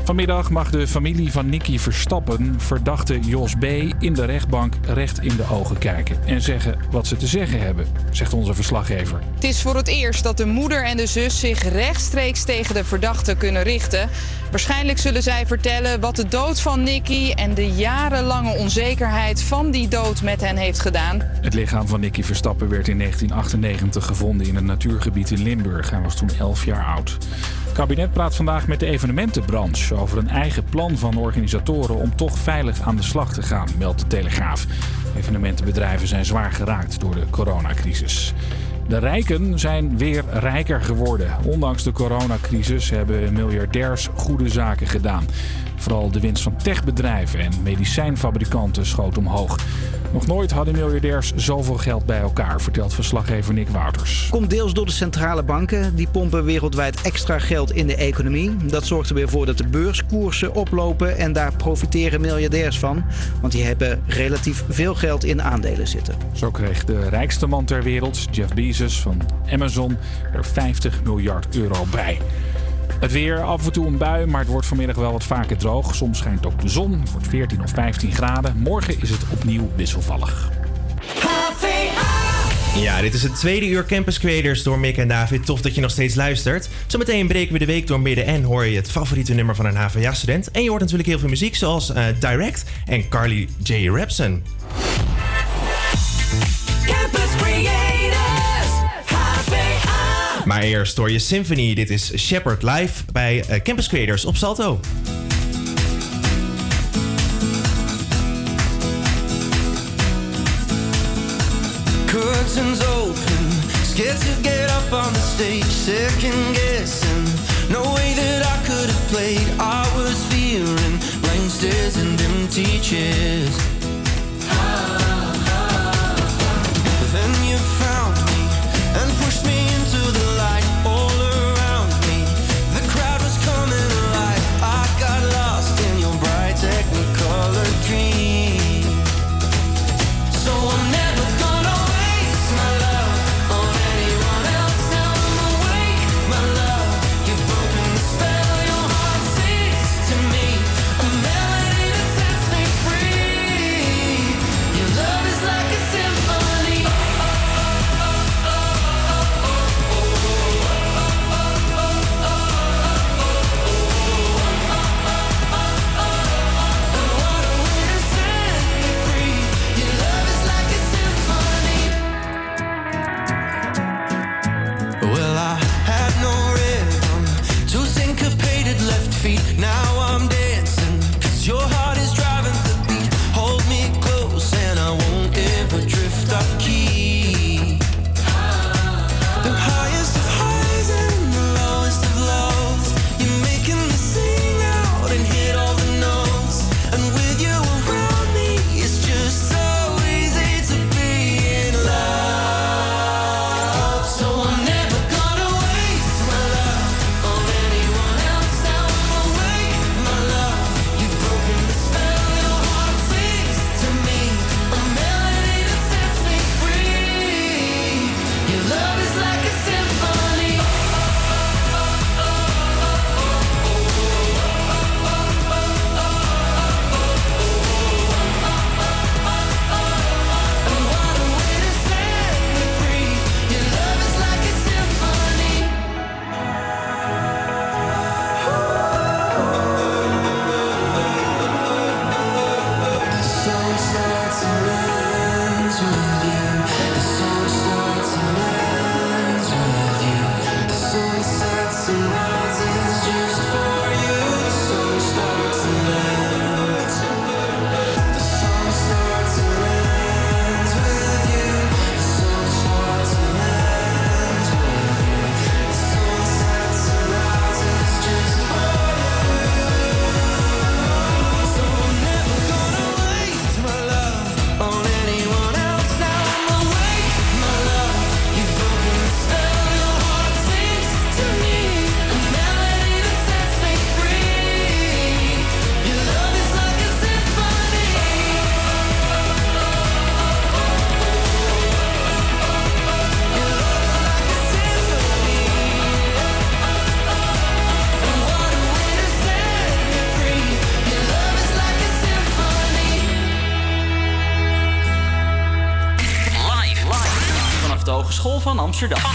Vanmiddag mag de familie van Nicky Verstappen verdachte Jos B. in de rechtbank recht in de ogen kijken en zeggen wat ze te zeggen hebben, zegt onze verslaggever. Het is voor het eerst dat de moeder en de zus zich rechtstreeks tegen de verdachte kunnen richten. Waarschijnlijk zullen zij vertellen wat de dood van Nicky en de jarenlange onzekerheid van die dood met hen heeft gedaan. Het lichaam van Nicky Verstappen werd in 1998 gevonden in een natuurgebied in Limburg. Hij was toen 11 jaar oud. Kabinet praat vandaag met de evenementenbranche over een eigen plan van organisatoren om toch veilig aan de slag te gaan, meldt de Telegraaf. Evenementenbedrijven zijn zwaar geraakt door de coronacrisis. De rijken zijn weer rijker geworden. Ondanks de coronacrisis hebben miljardairs goede zaken gedaan. Vooral de winst van techbedrijven en medicijnfabrikanten schoot omhoog. Nog nooit hadden miljardairs zoveel geld bij elkaar, vertelt verslaggever Nick Wouters. Komt deels door de centrale banken. Die pompen wereldwijd extra geld in de economie. Dat zorgt er weer voor dat de beurskoersen oplopen. En daar profiteren miljardairs van. Want die hebben relatief veel geld in aandelen zitten. Zo kreeg de rijkste man ter wereld, Jeff Bezos van Amazon, er 50 miljard euro bij. Het weer, af en toe een bui, maar het wordt vanmiddag wel wat vaker droog. Soms schijnt ook de zon, het wordt 14 of 15 graden. Morgen is het opnieuw wisselvallig. Ja, dit is het tweede uur Campus Creators door Mick en David. Tof dat je nog steeds luistert. Zometeen breken we de week door midden en hoor je het favoriete nummer van een HVA-student. En je hoort natuurlijk heel veel muziek zoals eh, Direct en Carly J. Rapson. Maar eerst hoor je Symphony. Dit is Shepard live bij eh, Campus Creators op Salto. Curtains open, scared to get up on the stage, second guessing. No way that I could have played. I was fearing blank and empty chairs. Van Amsterdam.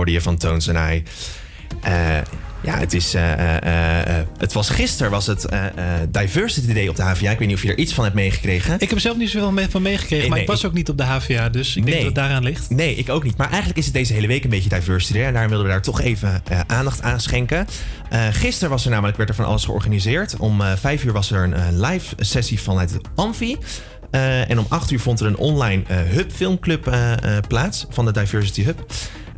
Hoorde je van Tones and I. Eh, ja, het, is, eh, eh, het was gisteren was het Diversity Day op de HVA. Ik weet niet of je er iets van hebt meegekregen. Ik heb zelf niet zoveel mee- van meegekregen, Nee, maar nee, ik was ik- ook niet op de HVA, dus ik denk dat het daaraan ligt. Nee, ik ook niet. Maar eigenlijk is het deze hele week een beetje Diversity Day. En daarom wilden we daar toch even aandacht aan schenken. Eh, gisteren was er namelijk, werd er van alles georganiseerd. Om eh, vijf uur was er een live sessie vanuit het Amfi. En om acht uur vond er een online Hub Filmclub plaats van de Diversity Hub.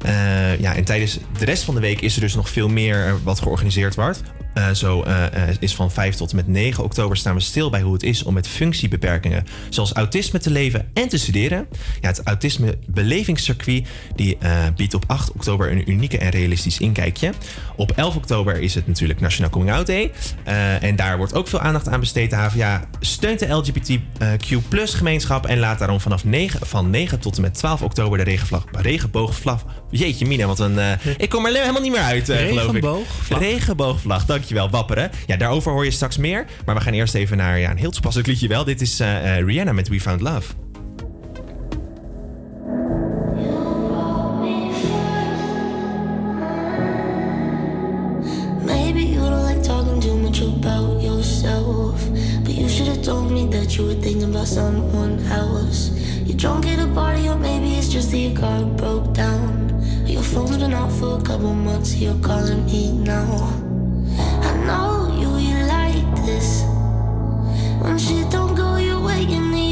Eh, ja, en tijdens de rest van de week is er dus nog veel meer eh, wat georganiseerd wordt. Eh, zo eh, eh, is van 5 tot en met 9 oktober staan we stil bij hoe het is om met functiebeperkingen, zoals autisme, te leven en te studeren. Ja, het autisme belevingscircuit die, biedt op 8 oktober een unieke en realistisch inkijkje. Op 11 oktober is het natuurlijk Nationaal Coming Out Day. En daar wordt ook veel aandacht aan besteed. De HVA steunt de LGBTQ gemeenschap en laat daarom vanaf 9, van 9 tot en met 12 oktober de regenvlag, regenboogvlag. Jeetje, Mina, wat een. ik kom er helemaal niet meer uit, geloof ik. Regenboogvlag? Regenboogvlag, dankjewel, wapperen. Ja, daarover hoor je straks meer. Maar we gaan eerst even naar ja, een heel toepasselijk liedje wel. Dit is eh, Rihanna met We Found Love. You you you were thinking about someone else. You're drunk at a party, or maybe it's just that your car broke down. Your phone's been off for a couple months, you're calling me now. I know you, you like this. When shit don't go your way, you need.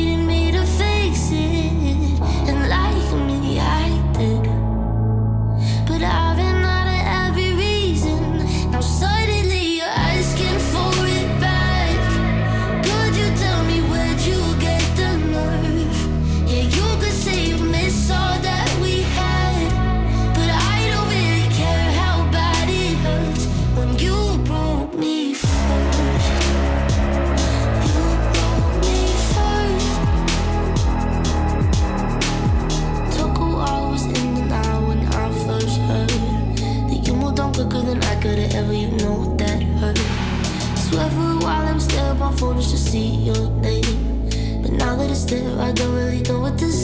foolish to see your name. But now that it's there, I don't really know what to say.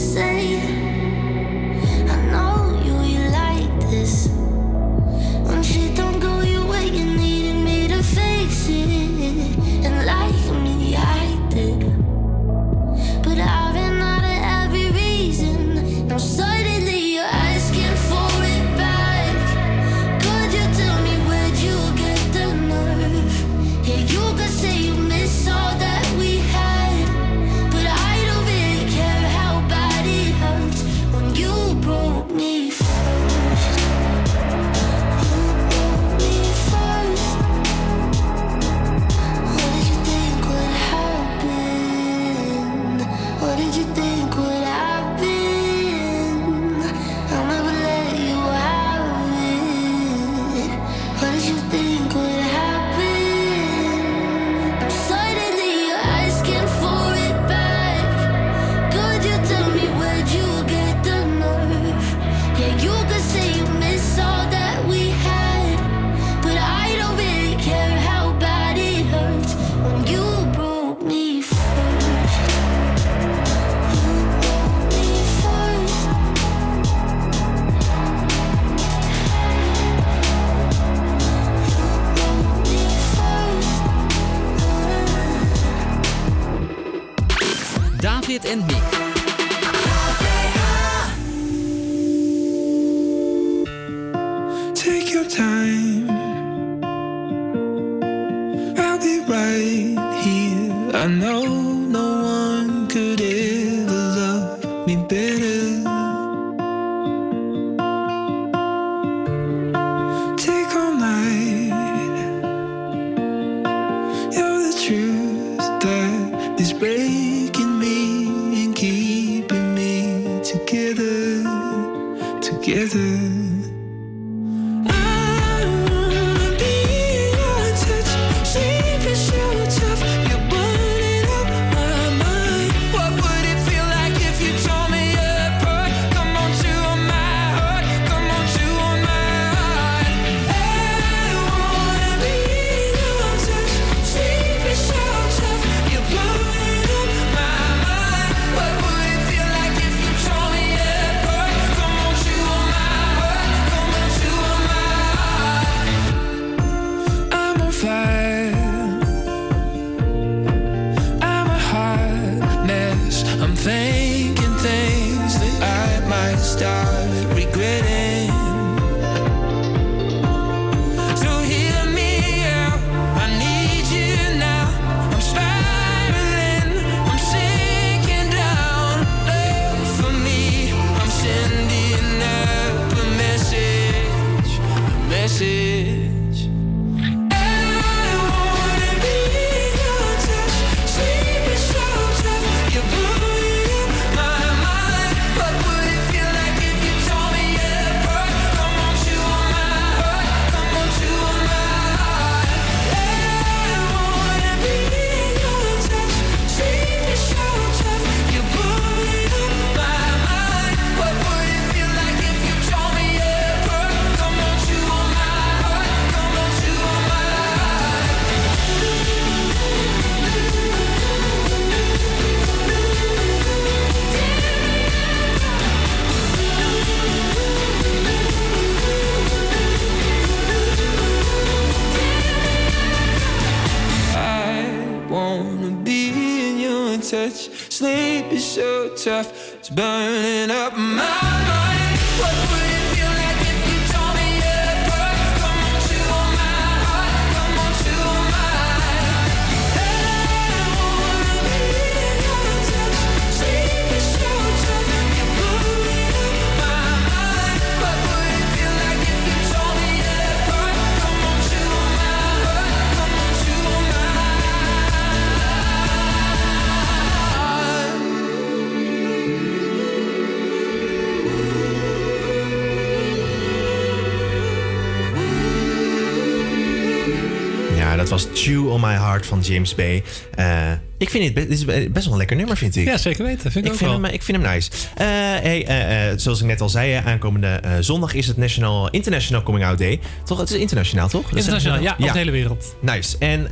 Was Chew on My Heart van James Bay. Eh, Ik vind het be- dit is be- best wel een lekker nummer, vind ik. Ja, zeker weten. Vind ik, ook vind, hem, ik vind hem nice. Eh, hey, eh, zoals ik net al zei, aankomende zondag is het National, International Coming Out Day. Toch? Het is internationaal, toch? Internationaal, ja, over de hele wereld. Nice. En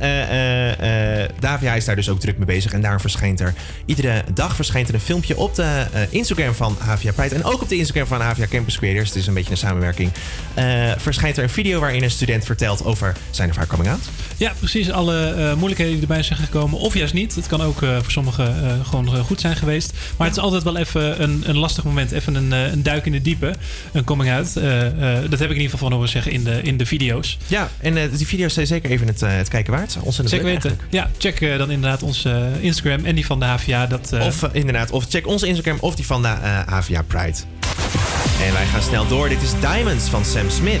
Davia is daar dus ook druk mee bezig. En daar verschijnt er iedere dag verschijnt er een filmpje op de Instagram van Havia Pride. En ook op de Instagram van Havia Campus Creators. Het is een beetje een samenwerking. Verschijnt er een video waarin een student vertelt over zijn of haar coming out. Ja, precies. Alle eh, moeilijkheden die erbij zijn gekomen. Of juist niet. Het kan ook eh, voor sommigen eh, gewoon goed zijn geweest. Maar het is altijd wel even een, een lastig moment. Even een, een duik in de diepe. Een coming out. Dat heb ik in ieder geval van horen zeggen in de, in de video's. Ja, en die video's zijn zeker even het, het kijken waard. Ontzettend Zeker weten. Ja, check dan inderdaad onze Instagram en die van de HVA. Dat, Of inderdaad, of check onze Instagram of die van de Havia Pride. En wij gaan snel door. Dit is Diamonds van Sam Smith.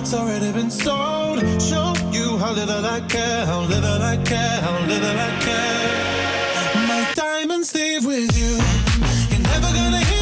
Heart's already been sold. Show you how little I care, how little I care, how little I care. My diamonds leave with you. You're never gonna hear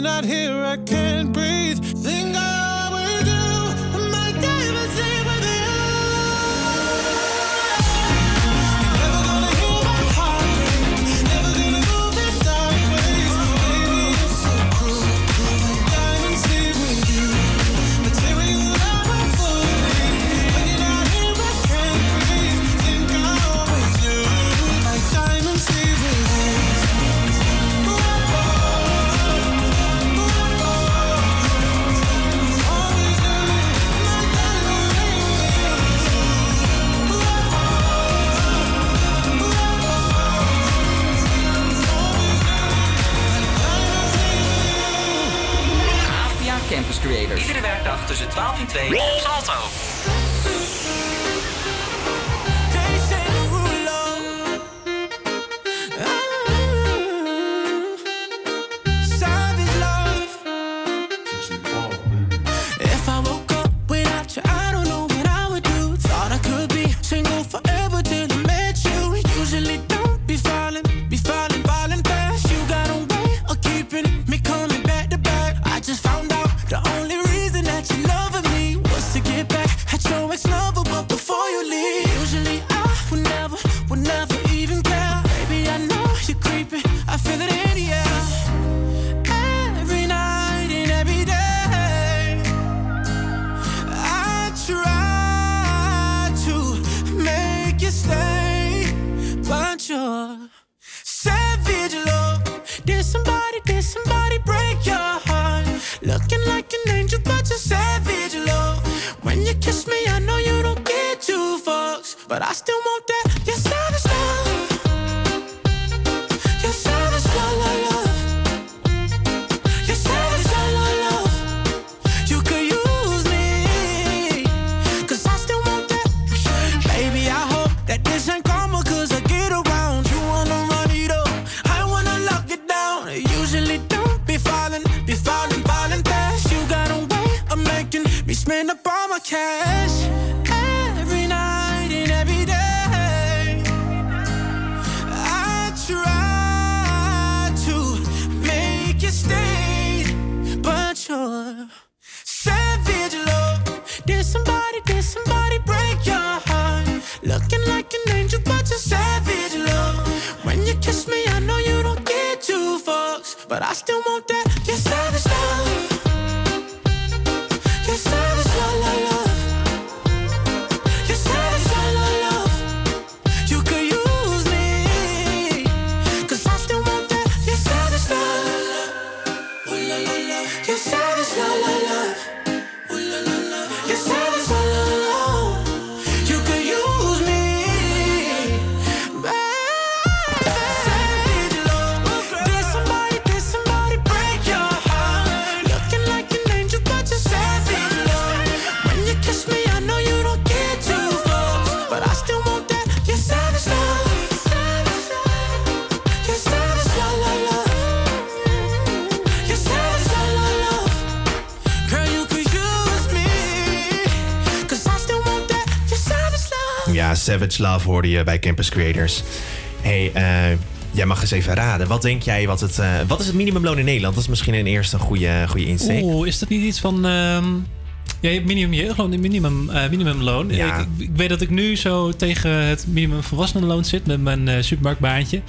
not here, I can't Ja, Savage Love hoorde je bij Campus Creators. hey, eh, jij mag eens even raden. Wat denk jij, wat, het, eh, wat is het minimumloon in Nederland? Dat is misschien een eerste goede, goede insteek. Oeh, is dat niet iets van... ehm, ja, je hebt minimum jeugdloon en minimum, eh, minimumloon. Ja. Ik, ik weet dat ik nu zo tegen het minimum volwassenenloon zit met mijn eh, supermarktbaantje.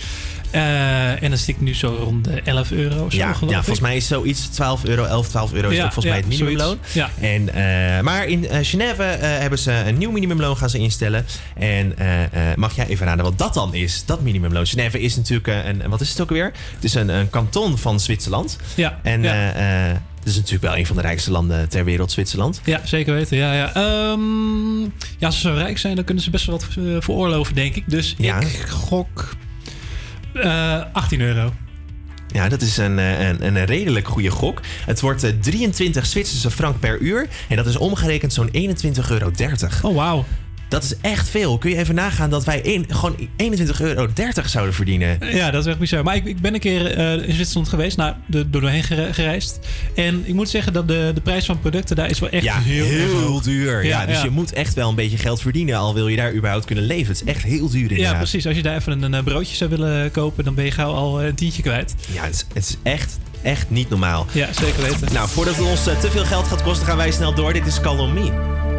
Eh, en dan zit ik nu zo rond de 11 euro. of Zo, Ja, ja, volgens mij is zoiets 12 euro, 11, 12 euro is Ja, ook volgens mij het minimumloon. En, eh, maar in eh, Genève eh, hebben ze een nieuw minimumloon gaan ze instellen. En eh, eh, mag jij even raden wat dat dan is, dat minimumloon? Genève is natuurlijk eh, een, wat is het ook weer? Het is een, een kanton van Zwitserland. Ja, En eh, eh, het is natuurlijk wel een van de rijkste landen ter wereld, Zwitserland. Ja, zeker weten. Ja, ja. Ehm, ja, als ze zo rijk zijn, dan kunnen ze best wel wat eh, veroorloven, denk ik. Dus Ja. ik gok eh 18 euro. Ja, dat is een, eh, een, een redelijk goede gok. Het wordt eh, 23 Zwitserse frank per uur. En dat is omgerekend zo'n 21,30 euro. Oh, wauw. Dat is echt veel. Kun je even nagaan dat wij één- gewoon 21,30 euro zouden verdienen? Ja, dat is echt bizar. Maar ik, ik ben een keer eh, in Zwitserland geweest, nou, de, door doorheen gere- gereisd. En ik moet zeggen dat de, de prijs van producten daar is wel echt Ja, heel, heel hoog. duur. Ja, Ja, dus ja. je moet echt wel een beetje geld verdienen. Al wil je daar überhaupt kunnen leven. Het is echt heel duur inderdaad. Ja, precies. Als je daar even een, eh, broodje zou willen kopen, dan ben je gauw al eh, een tientje kwijt. Ja, het is, het is echt, echt niet normaal. Ja, zeker weten. Nou, voordat het ons te veel geld gaat kosten, gaan wij snel door. Dit is Call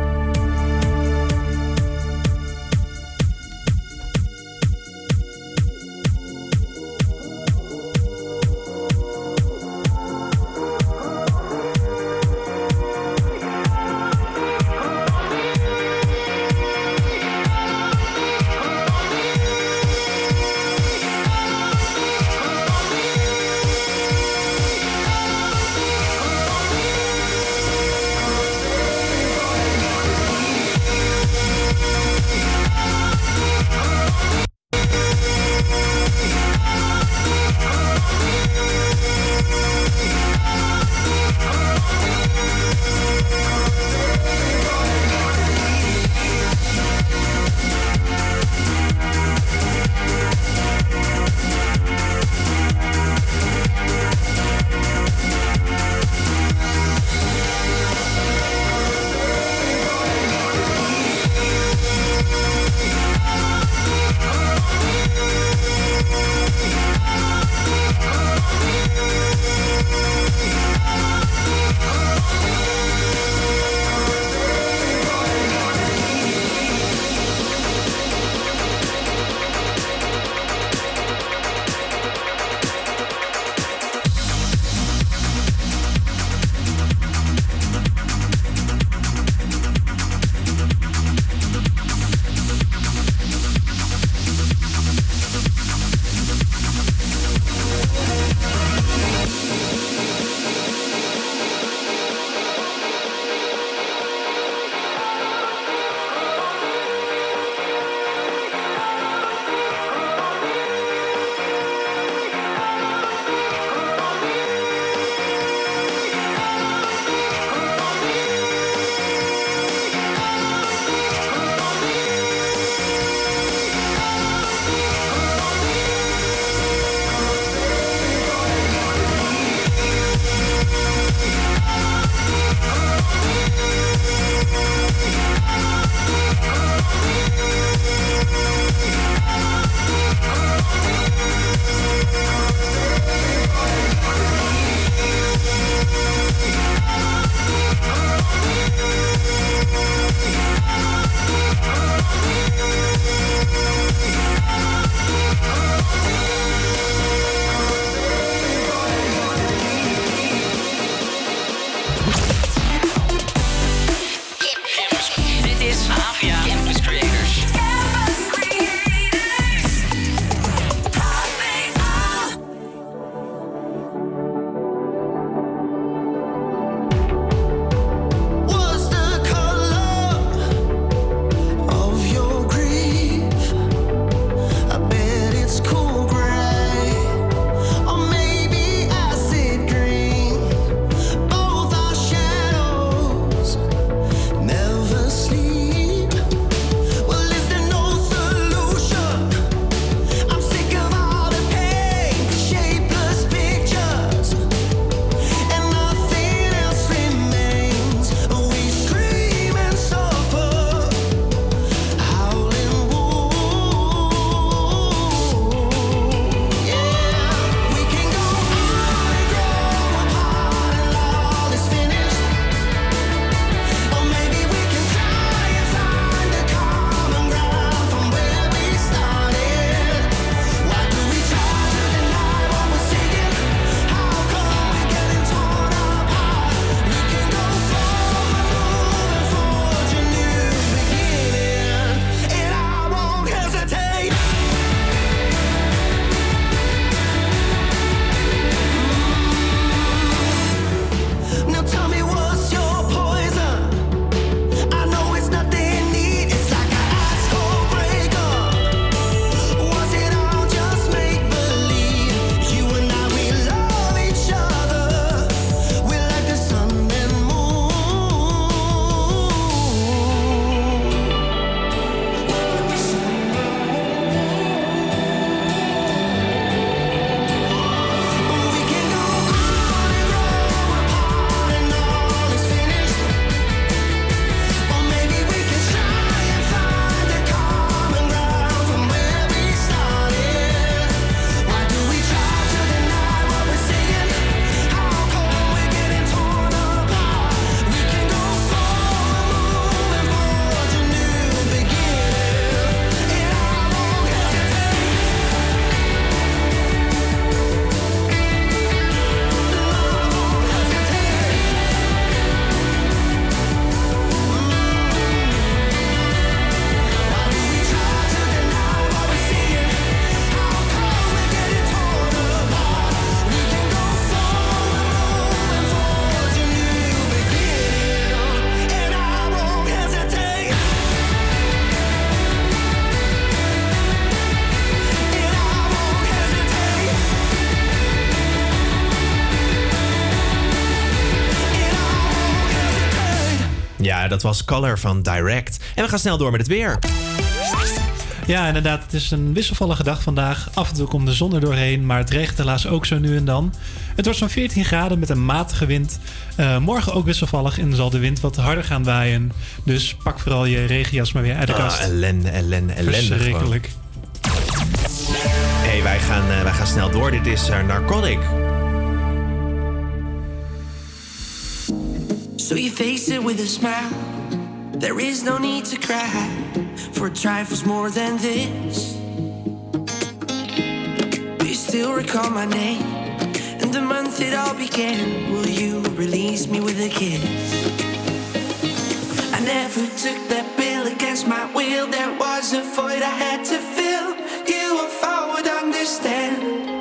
dat was Color van Direct. En we gaan snel door met het weer. Ja, inderdaad. Het is een wisselvallige dag vandaag. Af en toe komt de zon er doorheen, maar het regent helaas ook zo nu en dan. Het wordt zo'n 14 graden met een matige wind. Eh, morgen ook wisselvallig en zal de wind wat harder gaan waaien. Dus pak vooral je regenjas maar weer uit de kast. Ah, ellende, ellende, ellende. Verschrikkelijk. hey, wij, gaan, eh, wij gaan snel door. Dit is uh, Narcotic. So you face it with a smile. There is no need to cry for trifles more than this. Do you still recall my name and the month it all began? Will you release me with a kiss? I never took that bill against my will. There was a void I had to fill. You, if I would understand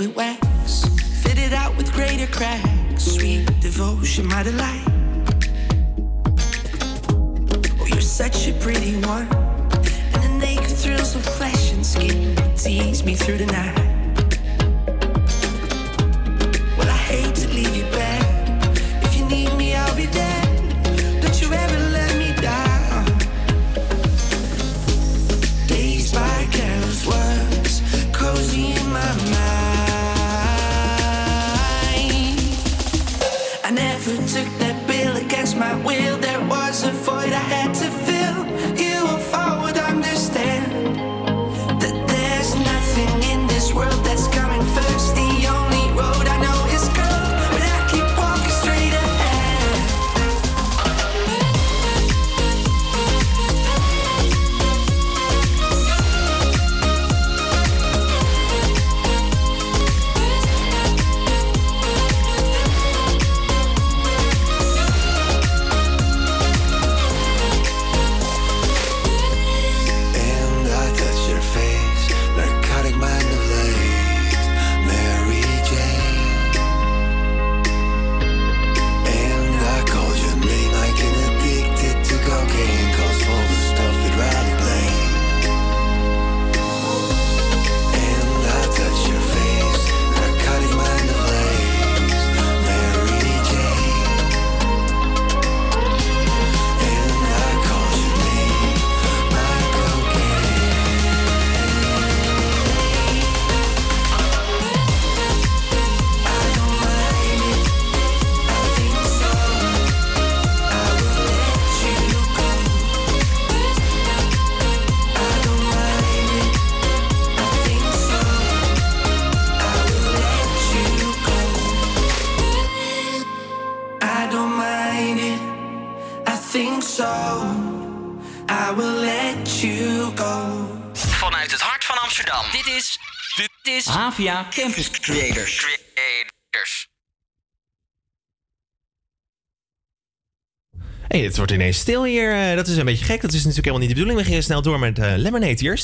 liquid wax, fit it out with greater cracks. Sweet devotion, my delight. Oh, you're such a pretty one, and the naked thrills of flesh and skin tease me through the night. Wordt stil hier. Eh, dat is een beetje gek. Dat is natuurlijk helemaal niet de bedoeling. We gingen snel door met eh, Lemonade. Hier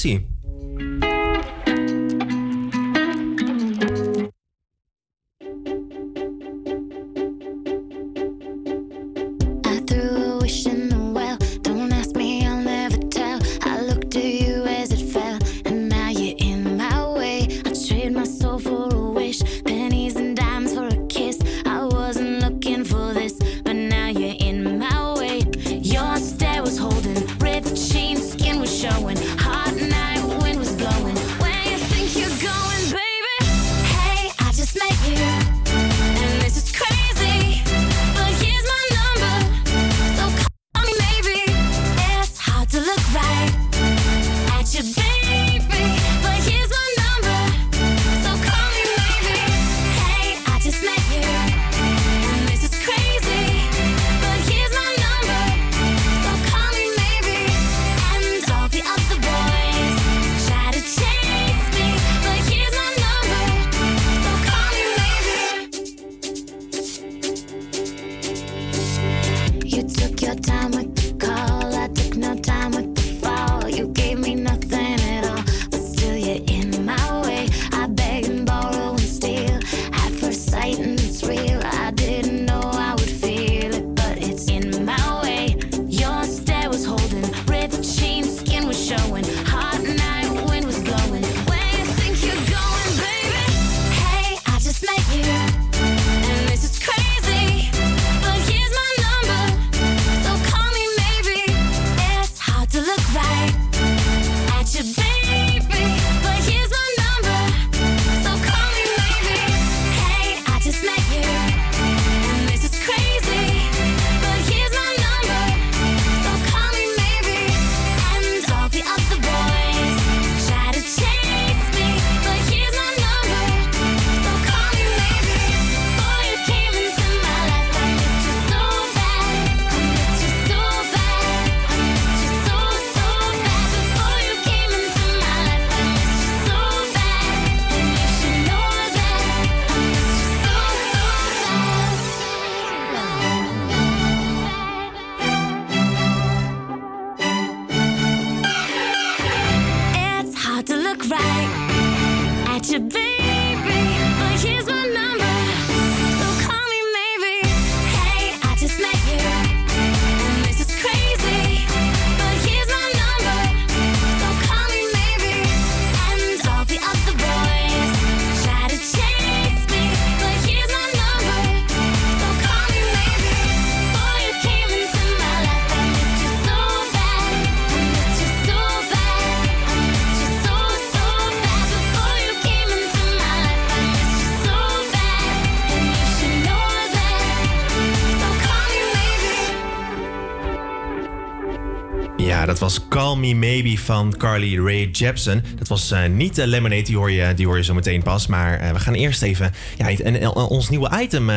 Maybe van Carly Rae Jepsen. Dat was eh, niet de Lemonade, die hoor je, die hoor je zo meteen pas. Maar eh, we gaan eerst even ja, en, en, ons nieuwe item eh,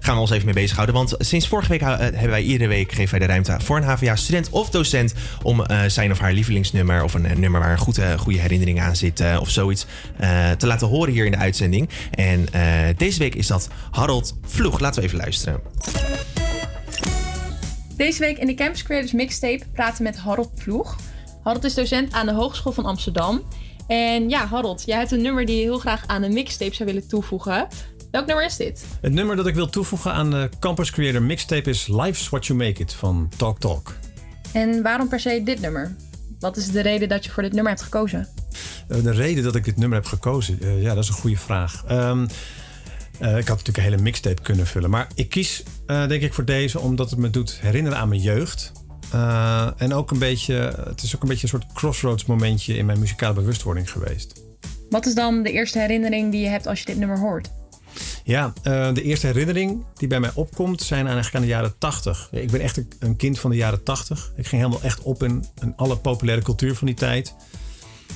gaan we ons even mee bezighouden. Want sinds vorige week hebben wij iedere week geven wij de ruimte voor een HVA-student of docent om zijn of haar lievelingsnummer of een nummer waar een goede, goede herinnering aan zit of zoiets te laten horen hier in de uitzending. En deze week is dat Harold Vloeg. Laten we even luisteren. Deze week in de Campus Creators Mixtape praten we met Harold Ploeg. Harold is docent aan de Hogeschool van Amsterdam. En ja, Harold, jij hebt een nummer die je heel graag aan een mixtape zou willen toevoegen. Welk nummer is dit? Het nummer dat ik wil toevoegen aan de Campus Creator mixtape is Life's What You Make It van Talk Talk. En waarom per se dit nummer? Wat is de reden dat je voor dit nummer hebt gekozen? Eh, De reden dat ik dit nummer heb gekozen, eh, ja, dat is een goede vraag. Ehm, eh, ik had natuurlijk een hele mixtape kunnen vullen. Maar ik kies, eh, denk ik, voor deze omdat het me doet herinneren aan mijn jeugd. Eh, en ook een beetje, het is ook een beetje een soort crossroads momentje in mijn muzikale bewustwording geweest. Wat is dan de eerste herinnering die je hebt als je dit nummer hoort? Ja, eh, de eerste herinnering die bij mij opkomt zijn eigenlijk aan de jaren 80. Ik ben echt een- een kind van de jaren 80. Ik ging helemaal echt op in, in alle populaire cultuur van die tijd.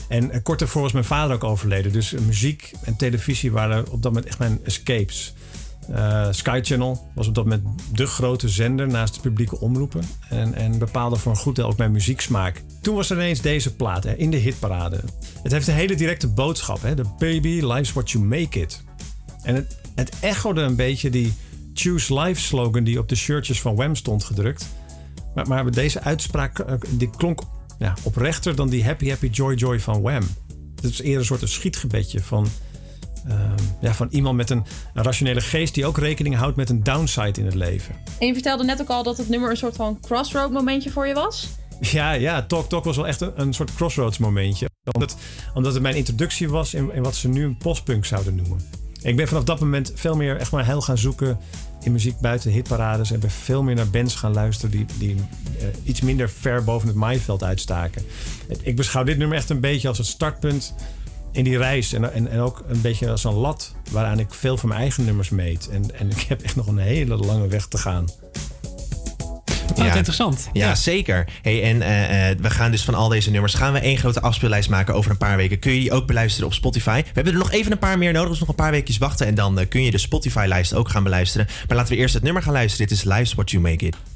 En eh, kort daarvoor was mijn vader ook overleden. Dus eh, muziek en televisie waren op dat moment echt mijn escapes. Eh, Sky Channel was op dat moment de grote zender naast de publieke omroepen. En, en bepaalde voor een goed deel ook mijn muzieksmaak. Toen was er ineens deze plaat hè, in de hitparade. Het heeft een hele directe boodschap. Hè? De baby, life's what you make it. En het, het echode een beetje die Choose Life slogan die op de shirtjes van Wham stond gedrukt. Maar, maar deze uitspraak die klonk ja, oprechter dan die Happy Happy Joy Joy van Wham. Het is eerder een soort een schietgebedje van, ehm, ja, van iemand met een, een rationele geest die ook rekening houdt met een downside in het leven. En je vertelde net ook al dat het nummer een soort van crossroad momentje voor je was. Ja, ja, Talk Talk was wel echt een, een soort crossroads momentje. Omdat, omdat het mijn introductie was in, in wat ze nu een postpunk zouden noemen. Ik ben vanaf dat moment veel meer echt maar heil gaan zoeken in muziek buiten de hitparades. En ben veel meer naar bands gaan luisteren die, die eh, iets minder ver boven het maaiveld uitstaken. Ik beschouw dit nummer echt een beetje als het startpunt in die reis. En, en, en ook een beetje als een lat waaraan ik veel van mijn eigen nummers meet. En, en ik heb echt nog een hele lange weg te gaan. Oh, wat interessant. Ja, zeker. Hey, en eh, eh, we gaan dus van al deze nummers gaan we één grote afspeellijst maken over een paar weken. Kun je die ook beluisteren op Spotify. We hebben er nog even een paar meer nodig, dus nog een paar weekjes wachten. En dan eh, kun je de Spotify-lijst ook gaan beluisteren. Maar laten we eerst het nummer gaan luisteren. Dit is Life's What You Make It.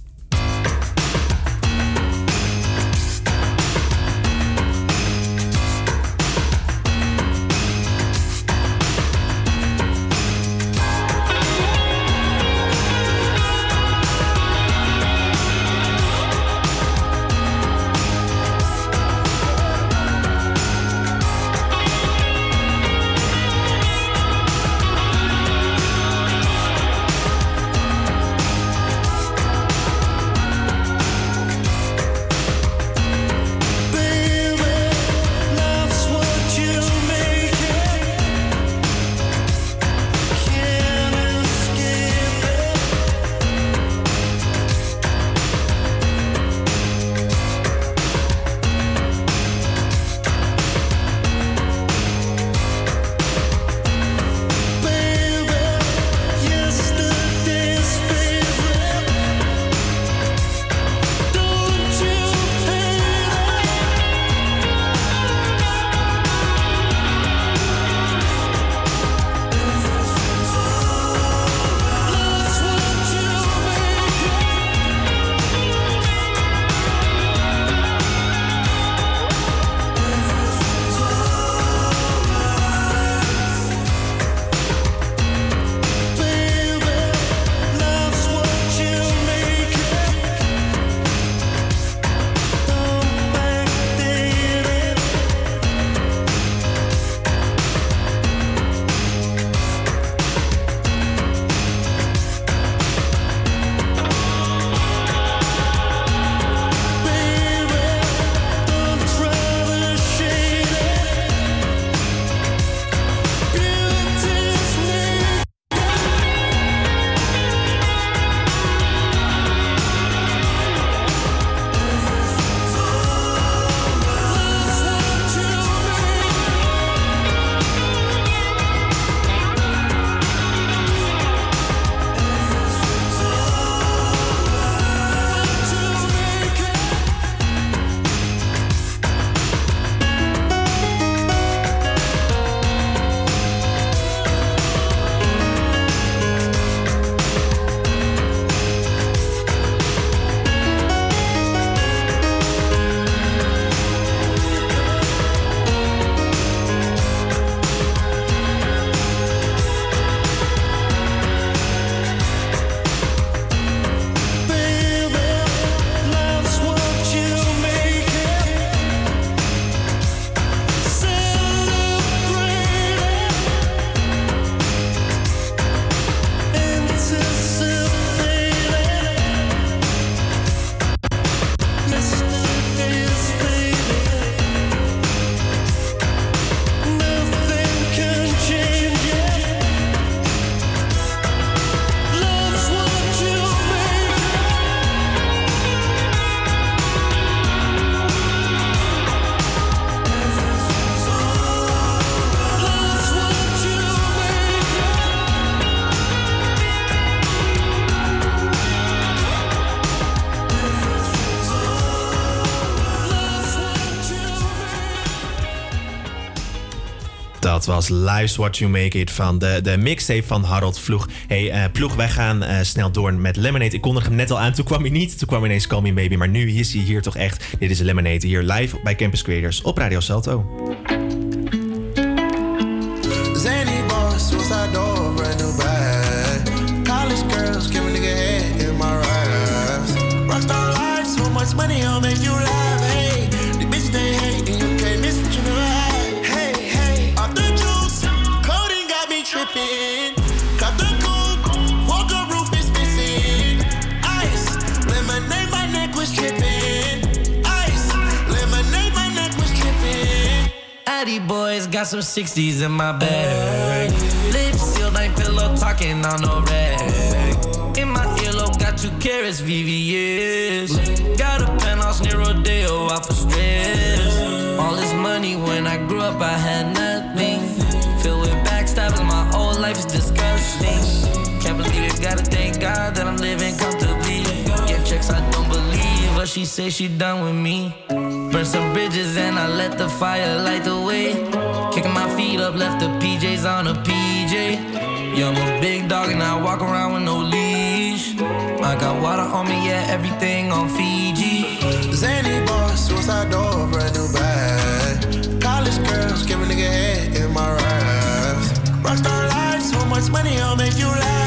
Was Life's What You Make It van de, de mixtape van Harold Vloeg. Hey, eh, Ploeg, wij gaan eh, snel door met Lemonade. Ik kondigde hem net al aan, toen kwam hij niet. Toen kwam ineens Call Me Baby, maar nu is hij hier toch echt. Dit is Lemonade, hier live bij Campus Creators op Radio Salto. 60s in my bag. Lips sealed, ain't pillow talking on no rag. In my earlobe, got two carrots, VVS. Got a penthouse near Rodeo out for stress. All this money when I grew up, I had nothing. Filled with backstabbing, my whole life is disgusting. Can't believe it, gotta thank God that I'm living comfortably. Get checks, I don't believe, but she say she done with me. Burn some bridges and I let the fire light the way. Up, left the PJs on a PJ. Yeah, I'm a big dog and I walk around with no leash. I got water on me, yeah, everything on Fiji. Zany boss, suicide door, brand new bag. College girls, give a nigga head in my raps. Rockstar life, so much money, I'll make you laugh.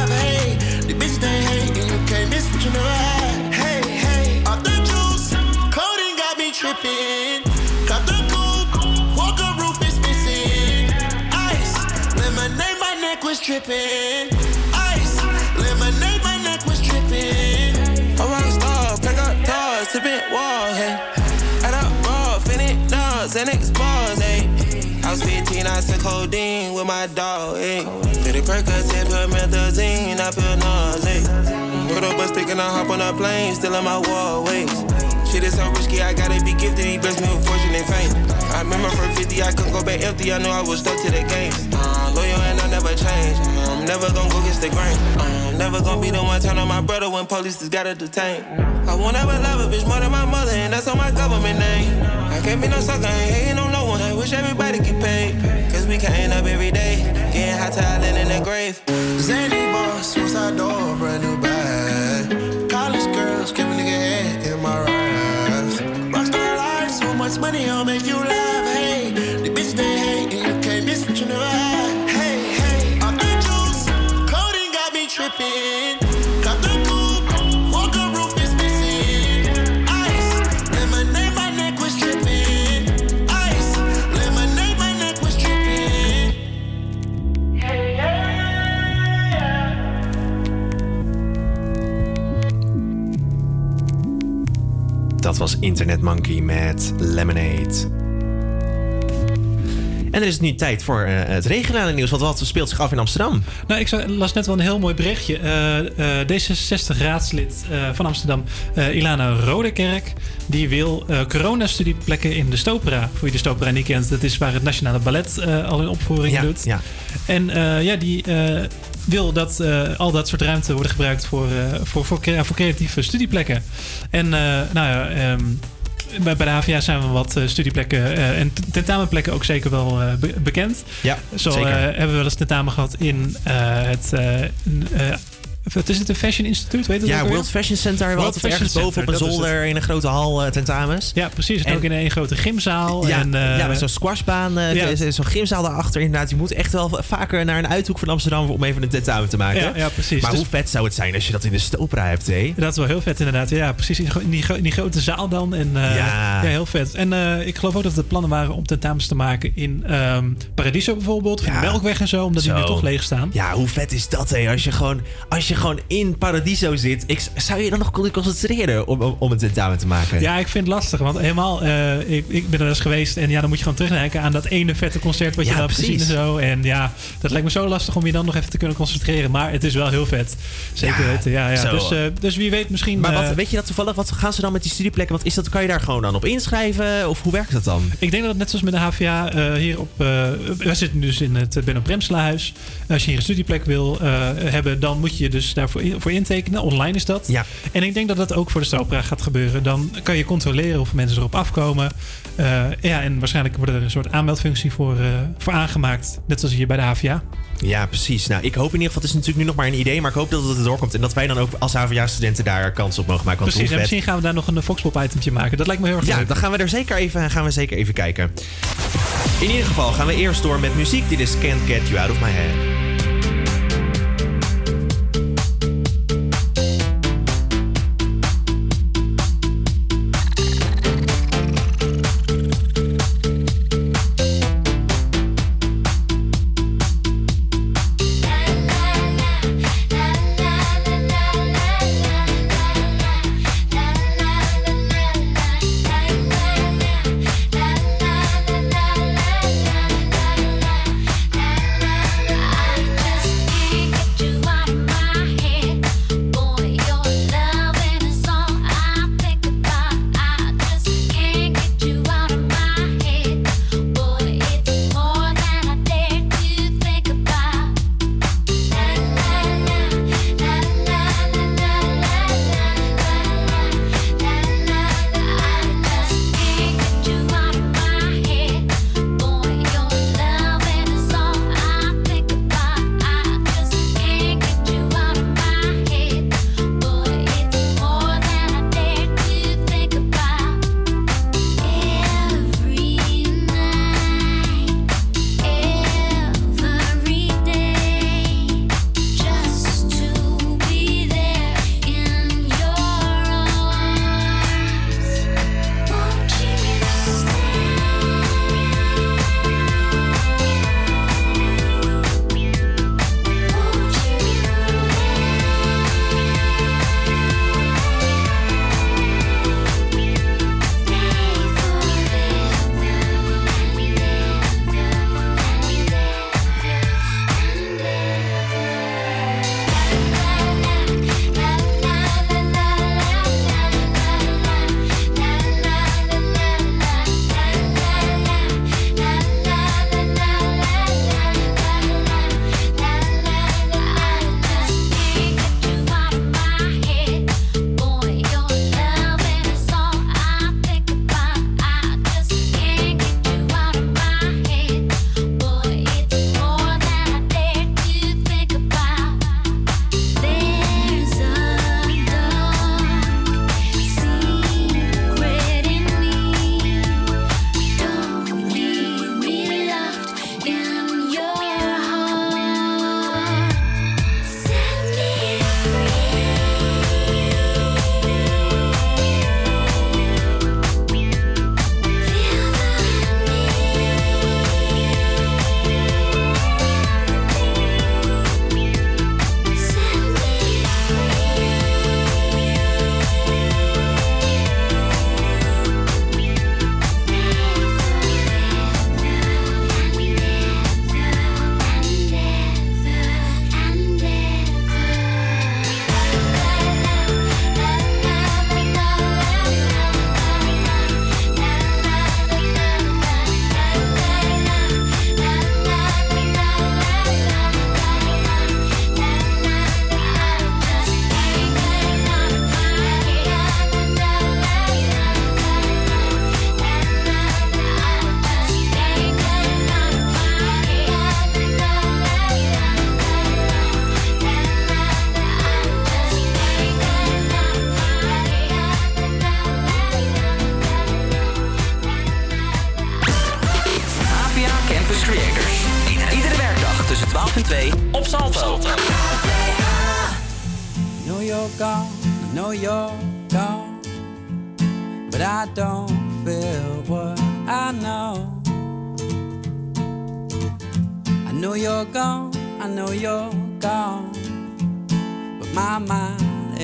Was tripping. Ice, lemonade, my neck was tripping. A rock star, pack up doors, tipping walls, hey. Add up raw, finish dogs, and bars, hey. I was 15, I took codeine with my dog, hey. 50 Percocet, put methazine, I feel nauseous. Put up a stick and I hop on a plane, still in my wallways. Shit is so risky, I gotta be gifted, he blessed me with fortune and fame. I remember from 50, I couldn't go back empty, I knew I was stuck to the game. Never change, I'm never gonna go against the grain. I'm never gonna be the one turn on my brother when police just gotta detain. I won't ever love a bitch more than my mother, and that's on my government name. I can't be no sucker, ain't hating on no one, I wish everybody get paid. Cause we can't up every day, getting hot to island in the grave. Zany boss, suicide door, brand new bag. College girls, give a nigga head in my raps. Rockstar life, so much money, I'll make you laugh. Dat was Internet Monkey met Lemonade. En er is nu tijd voor eh, het regionale nieuws. Want wat speelt zich af in Amsterdam? Nou, ik las net wel een heel mooi berichtje. Eh, eh, D66-raadslid eh, van Amsterdam, Ilana Rodekerk, die wil coronastudie-plekken in de Stopera. Voor je de Stopera niet kent, dat is waar het Nationale Ballet al in opvoering Ja, doet. ja. En ja, die wil dat al dat soort ruimte worden gebruikt voor, voor, voor, voor creatieve studieplekken. En nou ja, ehm, bij, HVA zijn we wat eh, studieplekken eh, en tentamenplekken ook zeker wel eh, be- bekend. Ja, Zo zeker. hebben we wel eens tentamen gehad in het... wat is het, een Fashion Instituut? Weet je Ja? World Fashion Center we altijd ergens boven op een zolder in een grote hal eh, tentamens. Ja, precies. En, ook in een grote gymzaal. Ja, en, eh, ja, met zo'n squashbaan, eh, ja. zo'n gymzaal daarachter inderdaad. Je moet echt wel vaker naar een uithoek van Amsterdam om even een tentamen te maken. Ja, ja, precies. Maar Dus- hoe vet zou het zijn als je dat in de Stopera hebt, hé? Dat is wel heel vet inderdaad. Ja, precies. In, die, gro- in die grote zaal dan. En, Ja. heel vet. En ik geloof ook dat er plannen waren om tentamens te maken in ehm, Paradiso bijvoorbeeld. Of in de Melkweg en zo. Omdat die nu toch leeg staan. Ja, hoe vet is dat, hé? Als je gewoon, als je gewoon in Paradiso zit, ik, zou je dan nog kunnen concentreren om, om, om een tentamen te maken? Ja, ik vind het lastig. Want helemaal, eh, ik, ik ben er eens geweest. En ja, dan moet je gewoon terugdenken aan dat ene vette concert wat je Ja, hebt gezien en zo. En ja, dat lijkt me zo lastig om je dan nog even te kunnen concentreren. Maar het is wel heel vet. Zeker Ja, weten. Ja, ja. Dus, eh, dus wie weet misschien... Maar wat, eh, weet je dat toevallig? Wat gaan ze dan met die studieplekken? Wat is dat? Kan je daar gewoon dan op inschrijven? Of hoe werkt dat dan? Ik denk dat het net zoals met de HVA eh, hier op... we zitten dus in het Benno Bremselahuis. Als je hier een studieplek wil hebben, dan moet je je dus dus daarvoor in- voor intekenen. Online is dat. Ja. En ik denk dat dat ook voor de Stopera gaat gebeuren. Dan kan je controleren of mensen erop afkomen. Eh, ja, en waarschijnlijk wordt er een soort aanmeldfunctie voor, eh, voor aangemaakt. Net zoals hier bij de HVA. Ja, precies. Nou, ik hoop in ieder geval, het is natuurlijk nu nog maar een idee, maar ik hoop dat het erdoor komt en dat wij dan ook als HVA-studenten daar kans op mogen maken. Want Precies, en misschien gaan we daar nog een Foxpop-itempje maken. Dat lijkt me heel erg Ja, leuk. dan gaan we er zeker even, gaan we zeker even kijken. In ieder geval gaan we eerst door met muziek. Dit is Can't Get You Out of My Head.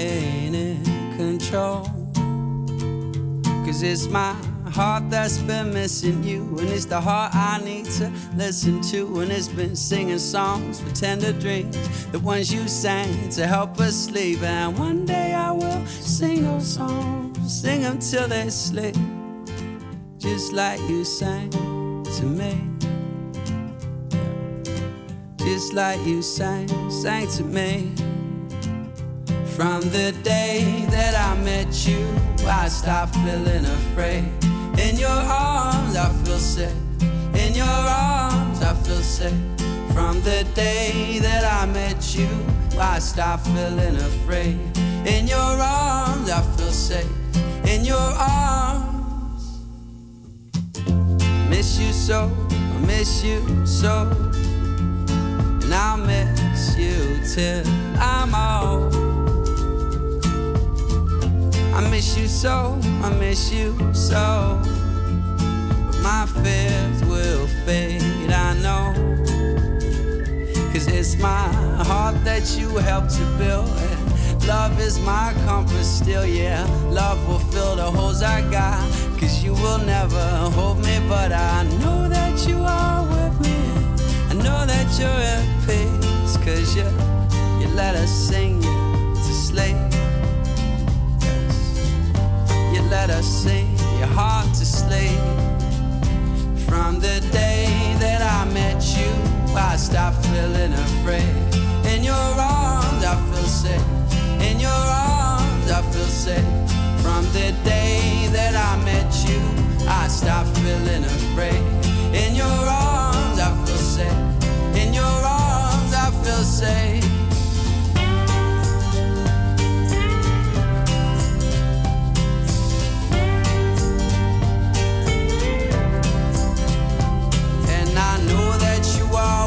In control. Cause it's my heart that's been missing you, and it's the heart I need to listen to. And it's been singing songs for tender dreams, the ones you sang to help us sleep. And one day I will sing those songs, sing them till they sleep, just like you sang to me. Just like you sang, sang to me. From the day that I met you, I stopped feeling afraid. In your arms, I feel safe. In your arms, I feel safe. From the day that I met you, I stopped feeling afraid. In your arms, I feel safe. In your arms, miss you so, I miss you so, and I'll miss you till I'm old. I miss you so, I miss you so. But my fears will fade, I know. Cause it's my heart that you helped to build. And love is my compass still, yeah. Love will fill the holes I got. Cause you will never hold me, but I know that you are with me. I know that you're at peace. Cause you, you let us sing you to sleep. Let us sing your heart to sleep. From the day that I met you, I stopped feeling afraid. In your arms, I feel safe. In your arms, I feel safe. From the day that I met you, I stopped feeling afraid. In your arms, I feel safe. In your arms, I feel safe.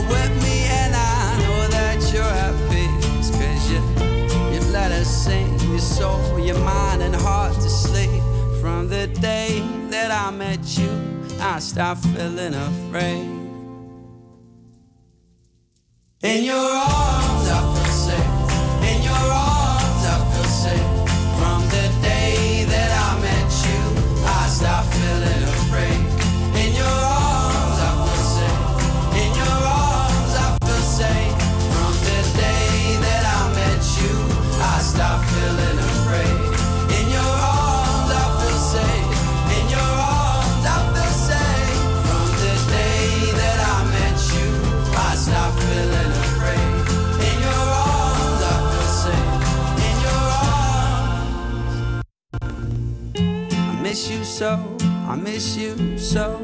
With me, and I know that you're at peace. Cause you, you let us sing your soul, your mind, and heart to sleep. From the day that I met you, I stopped feeling afraid. In your arms, I feel safe. In your arms, so, I miss you so,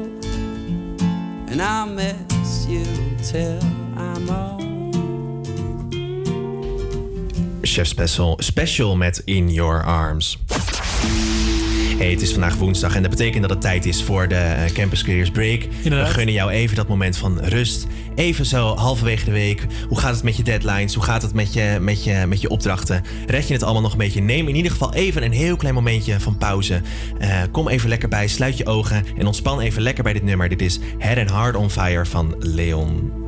and I'll miss you till I'm old. Chef Special, special met In Your Arms. Hey, het is vandaag woensdag en dat betekent dat het tijd is voor de eh, Campus Careers Break. Inderdaad. We gunnen jou even dat moment van rust. Even zo halverwege de week. Hoe gaat het met je deadlines? Hoe gaat het met je, met je, met je opdrachten? Red je het allemaal nog een beetje? Neem in ieder geval even een heel klein momentje van pauze. Eh, kom even lekker bij, sluit je ogen en ontspan even lekker bij dit nummer. Dit is Head and Heart on Fire van Leon.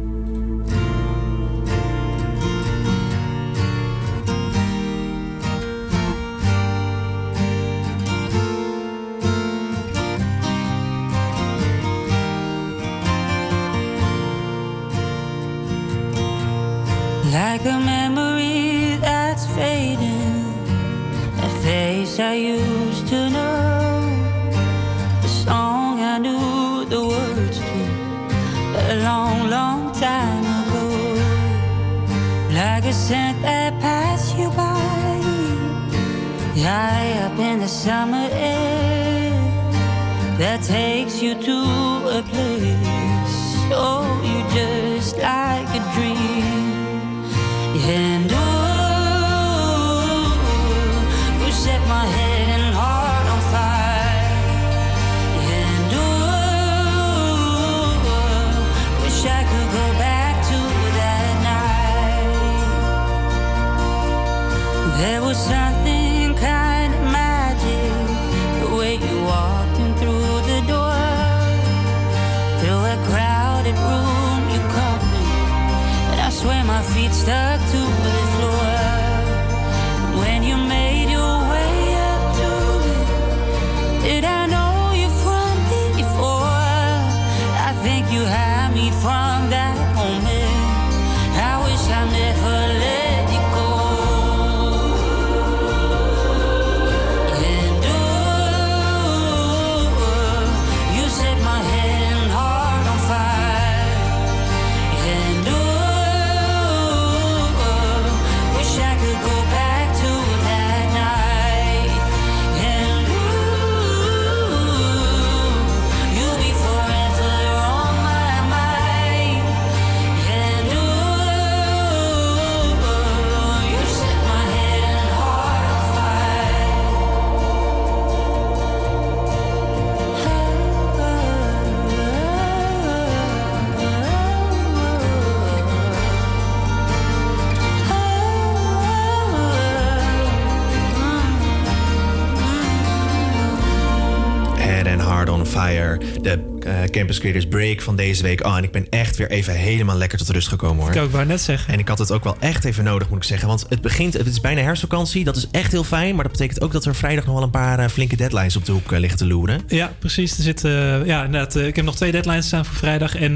Campus Creators Break van deze week. Oh, en ik ben echt weer even helemaal lekker tot rust gekomen hoor. Ik ook wou net zeggen. En ik had het ook wel echt even nodig, moet ik zeggen. Want het begint, het is bijna herfstvakantie. Dat is echt heel fijn. Maar dat betekent ook dat er vrijdag nog wel een paar eh, flinke deadlines op de hoek eh, liggen te loeren. Ja, precies. Er zit, eh, ja, inderdaad, ik heb nog twee deadlines staan voor vrijdag. En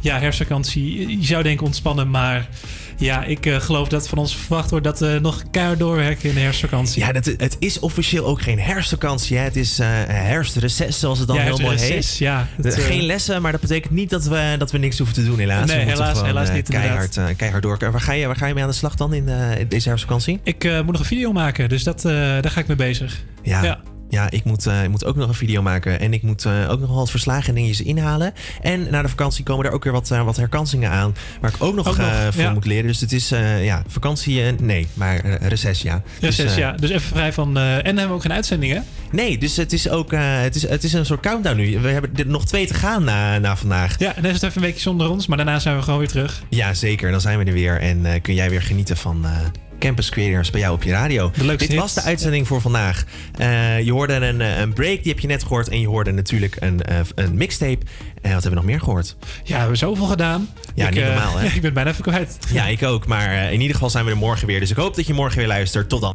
ja, herfstvakantie. Je zou denken ontspannen, maar ja, ik eh, geloof dat van ons verwacht wordt dat we nog keihard doorwerken in de herfstvakantie. Ja, dat, het is officieel ook geen herfstvakantie. Hè. Het is eh herfstreces, zoals het dan Ja, heel mooi heet. ja. Dat, eh, geen lessen, maar dat betekent niet dat we, dat we niks hoeven te doen, helaas. Nee, helaas- gewoon, helaas niet, keihard, keihard door. Waar ga, je, waar ga je mee aan de slag dan in eh, deze herfstvakantie? Ik moet nog een video maken, dus dat, daar ga ik mee bezig. Ja. ja. Ik, moet, eh, ik moet ook nog een video maken. En ik moet eh, ook nog wel wat verslagen en dingetjes inhalen. En na de vakantie komen er ook weer wat, eh, wat herkansingen aan. Waar ik ook nog, Ook nog, voor ja. moet leren. Dus het is ja, vakantie, nee, maar reces, ja. Reces, Dus, ja. Dus even vrij van... en dan hebben we ook geen uitzendingen. Nee, dus het is ook het is, het is een soort countdown nu. We hebben er nog twee te gaan na, na vandaag. Ja, en dan is het even een weekje zonder ons, maar daarna zijn we gewoon weer terug. Ja, zeker. Dan zijn we er weer. En kun jij weer genieten van Campus Creators bij jou op je radio. Dit hits. was de uitzending voor vandaag. Eh, je hoorde een, eh, een break, die heb je net gehoord. En je hoorde natuurlijk een, eh, een mixtape. En wat hebben we nog meer gehoord? Ja, we hebben zoveel gedaan. Ja, Ik, niet normaal hè? ik ben bijna even kwijt. Ja, ik ook. Maar in ieder geval zijn we er morgen weer. Dus ik hoop dat je morgen weer luistert. Tot dan.